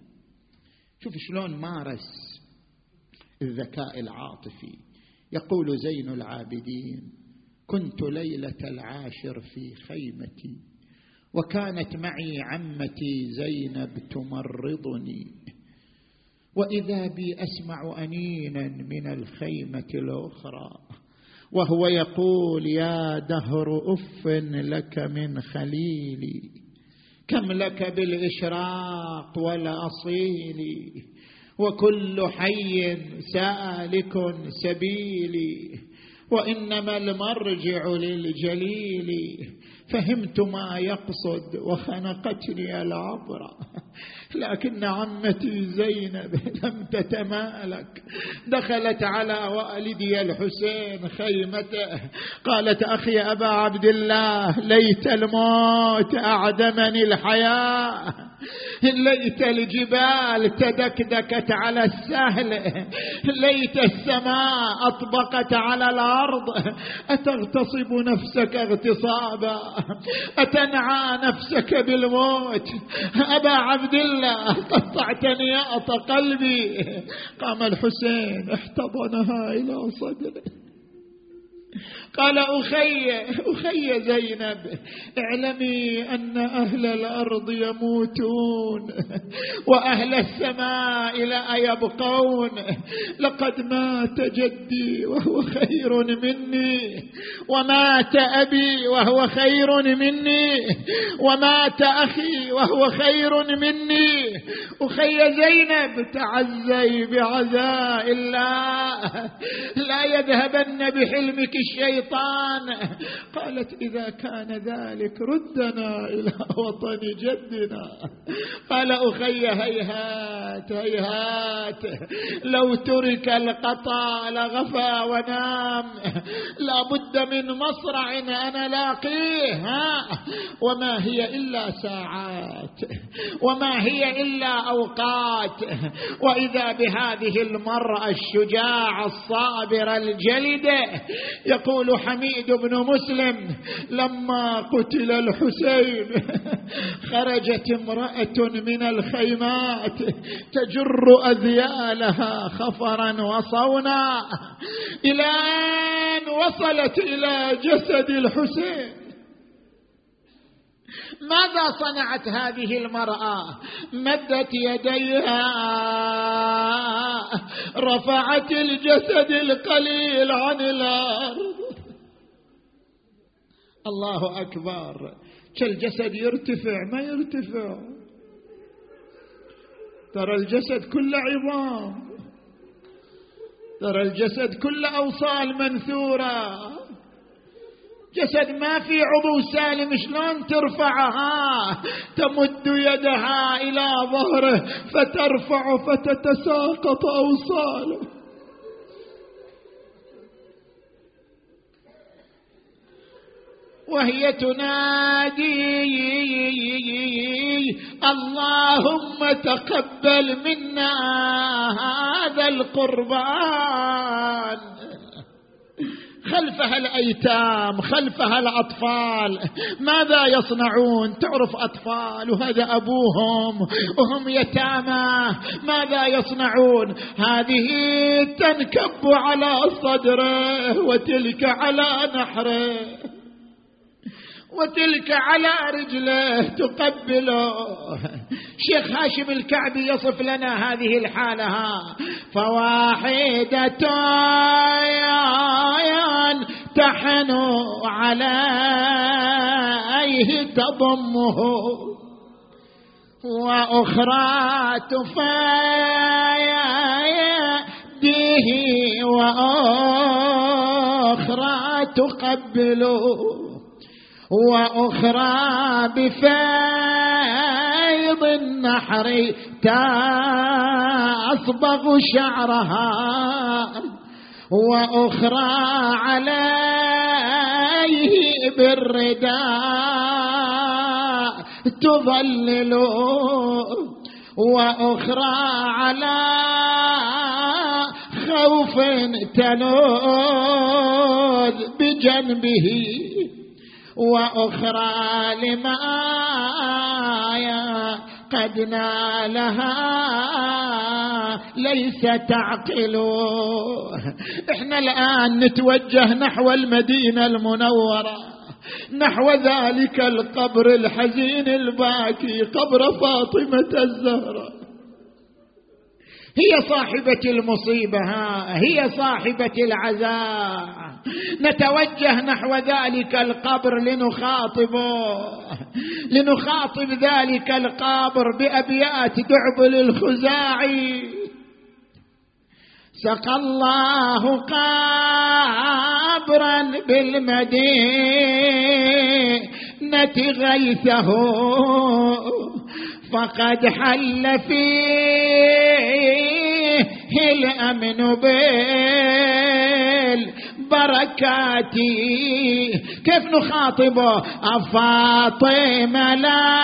شوف شلون مارس الذكاء العاطفي. يقول زين العابدين كنت ليلة العاشر في خيمتي وكانت معي عمتي زينب تمرضني وإذا بي أسمع أنينا من الخيمة الأخرى وهو يقول يا دهر أف لك من خليلي كم لك بالإشراق والأصيل وكل حي سالك سبيلي وإنما المرجع للجليل فهمت ما يقصد وخنقتني العبره لكن عمتي زينب لم تتمالك. دخلت على والدي الحسين خيمته. قالت أخي أبا عبد الله ليت الموت أعدمني الحياة. ليت الجبال تدكدكت على السهل ليت السماء أطبقت على الأرض. أتغتصب نفسك اغتصابا؟ أتنعى نفسك بالموت؟ أبا عبد الله قطعت نياط قلبي. قام الحسين احتضنها إلى صدره. قال أخي أخي زينب اعلمي أن أهل الأرض يموتون وأهل السماء لا يبقون. لقد مات جدي وهو خير مني ومات أبي وهو خير مني ومات أخي وهو خير مني. أخي زينب تعزي بعزاء الله. لا يذهبن بحلمك الشيطان الشيطان. قالت إذا كان ذلك ردنا إلى وطن جدنا. قال أخي هيهات هيهات لو ترك القطع لغفى ونام لا بد من مصرع أنا لاقيه ها؟ وما هي إلا ساعات وما هي إلا أوقات. وإذا بهذه المرأة الشجاعة الصابرة الجلدة يقول حميد بن مسلم لما قتل الحسين. خرجت امرأة من الخيمات تجر أذيالها خفرا وصونا. إلى أن وصلت إلى جسد الحسين. ماذا صنعت هذه المرأة؟ مدت يديها. رفعت الجسد القليل عن الأرض. الله أكبر. كالجسد يرتفع ما يرتفع. ترى الجسد كله عظام. ترى الجسد كله أوصال منثورة. جسد ما في عضو سالم شلون ترفعها؟ تمد يدها إلى ظهره فترفع فتتساقط أوصاله. وهي تنادي اللهم تقبل منا هذا القربان. خلفها الأيتام خلفها الأطفال ماذا يصنعون؟ تعرف أطفال وهذا أبوهم وهم يتامى ماذا يصنعون؟ هذه تنكب على صدره وتلك على نحره. وتلك على رجله تقبله. شيخ هاشم الكعبي يصف لنا هذه الحالة. ها فواحدة تحن عليه تضمه. وأخرى تفايده وأخرى تقبله. وأخرى بفيض النحر تصبغ شعرها وأخرى عليه بالرداء تظلل وأخرى على خوف تلوذ بجنبه وأخرى لما قد نالها ليس تعقل. إحنا الآن نتوجه نحو المدينة المنورة نحو ذلك القبر الحزين الباكي قبر فاطمة الزهراء هي صاحبة المصيبة هي صاحبة العزاء. نتوجه نحو ذلك القبر لنخاطبه. لنخاطب ذلك القبر بأبيات دعبل الخزاعي سقى الله قابرا بالمدينة غيثه فقد حل فيه الأمن بالبركات كيف نخاطبه أفاطمة لا؟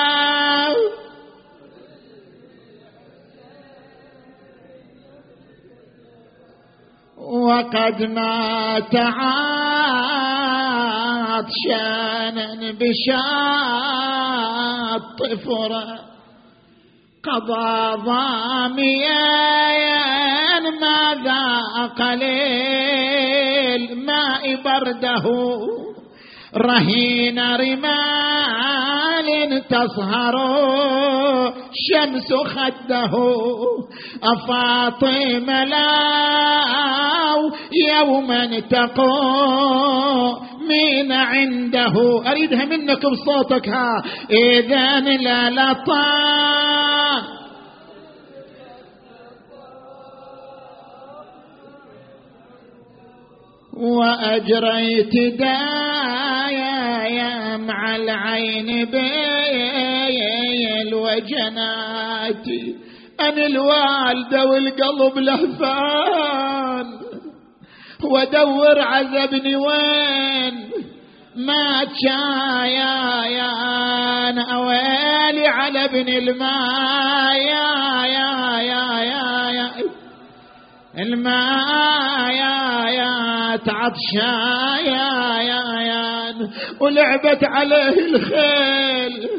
وقد مات عطشانا بشاط فرة قضى ضاميا ما ذاق للماء برده رهين رمال تصهر شمس خده أفاطم لاو يوما من عنده. أريدها منك بصوتك ها. إذا لا لطا وأجريت دايا مع العين بيل وجناتي أنا الوالدة والقلب لهفان. وادور عذبني وين. ما يا يا أنا ويلي على ابن الماء يا يا يا يا, يا الماء يا يا عطشا. يا ولعبت عليه الخيل.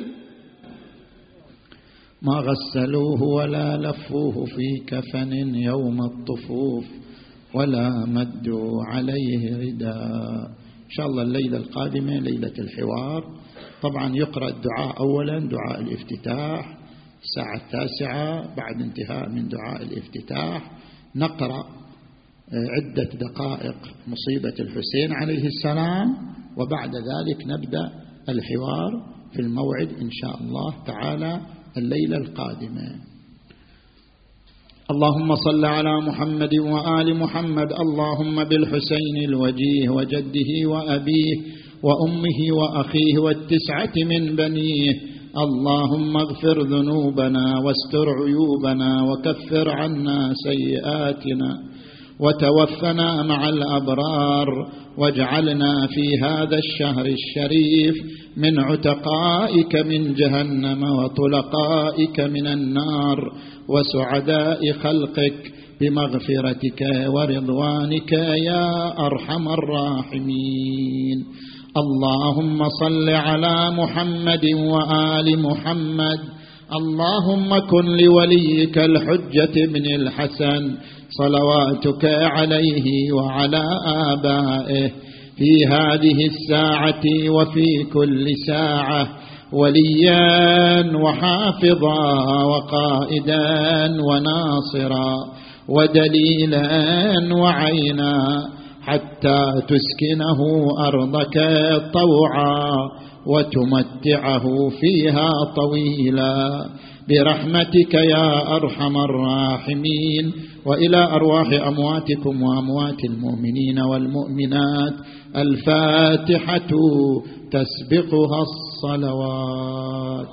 ما غسلوه ولا لفوه في كفن يوم الطفوف ولا مدوا عليه رداء إن شاء الله الليلة القادمة ليلة الحوار. طبعا يقرأ الدعاء أولا دعاء الافتتاح. الساعة التاسعة بعد انتهاء من دعاء الافتتاح. نقرأ عدة دقائق مصيبة الحسين عليه السلام وبعد ذلك نبدأ الحوار في الموعد إن شاء الله تعالى الليلة القادمة. اللهم صل على محمد وآل محمد اللهم بالحسين الوجيه وجده وأبيه وأمه وأخيه والتسعة من بنيه. اللهم اغفر ذنوبنا واستر عيوبنا وكفر عنا سيئاتنا. وتوفنا مع الأبرار واجعلنا في هذا الشهر الشريف من عتقائك من جهنم وطلقائك من النار وسعداء خلقك بمغفرتك ورضوانك يا أرحم الراحمين. اللهم صل على محمد وآل محمد. اللهم كن لوليك الحجة بن الحسن صلواتك عليه وعلى آبائه في هذه الساعة وفي كل ساعة وليا وحافظا وقائدا وناصرا ودليلا وعينا حتى تسكنه أرضك طوعا وتمتعه فيها طويلا. برحمتك يا أرحم الراحمين. وإلى أرواح أمواتكم وأموات المؤمنين والمؤمنات الفاتحة تسبقها الصلوات.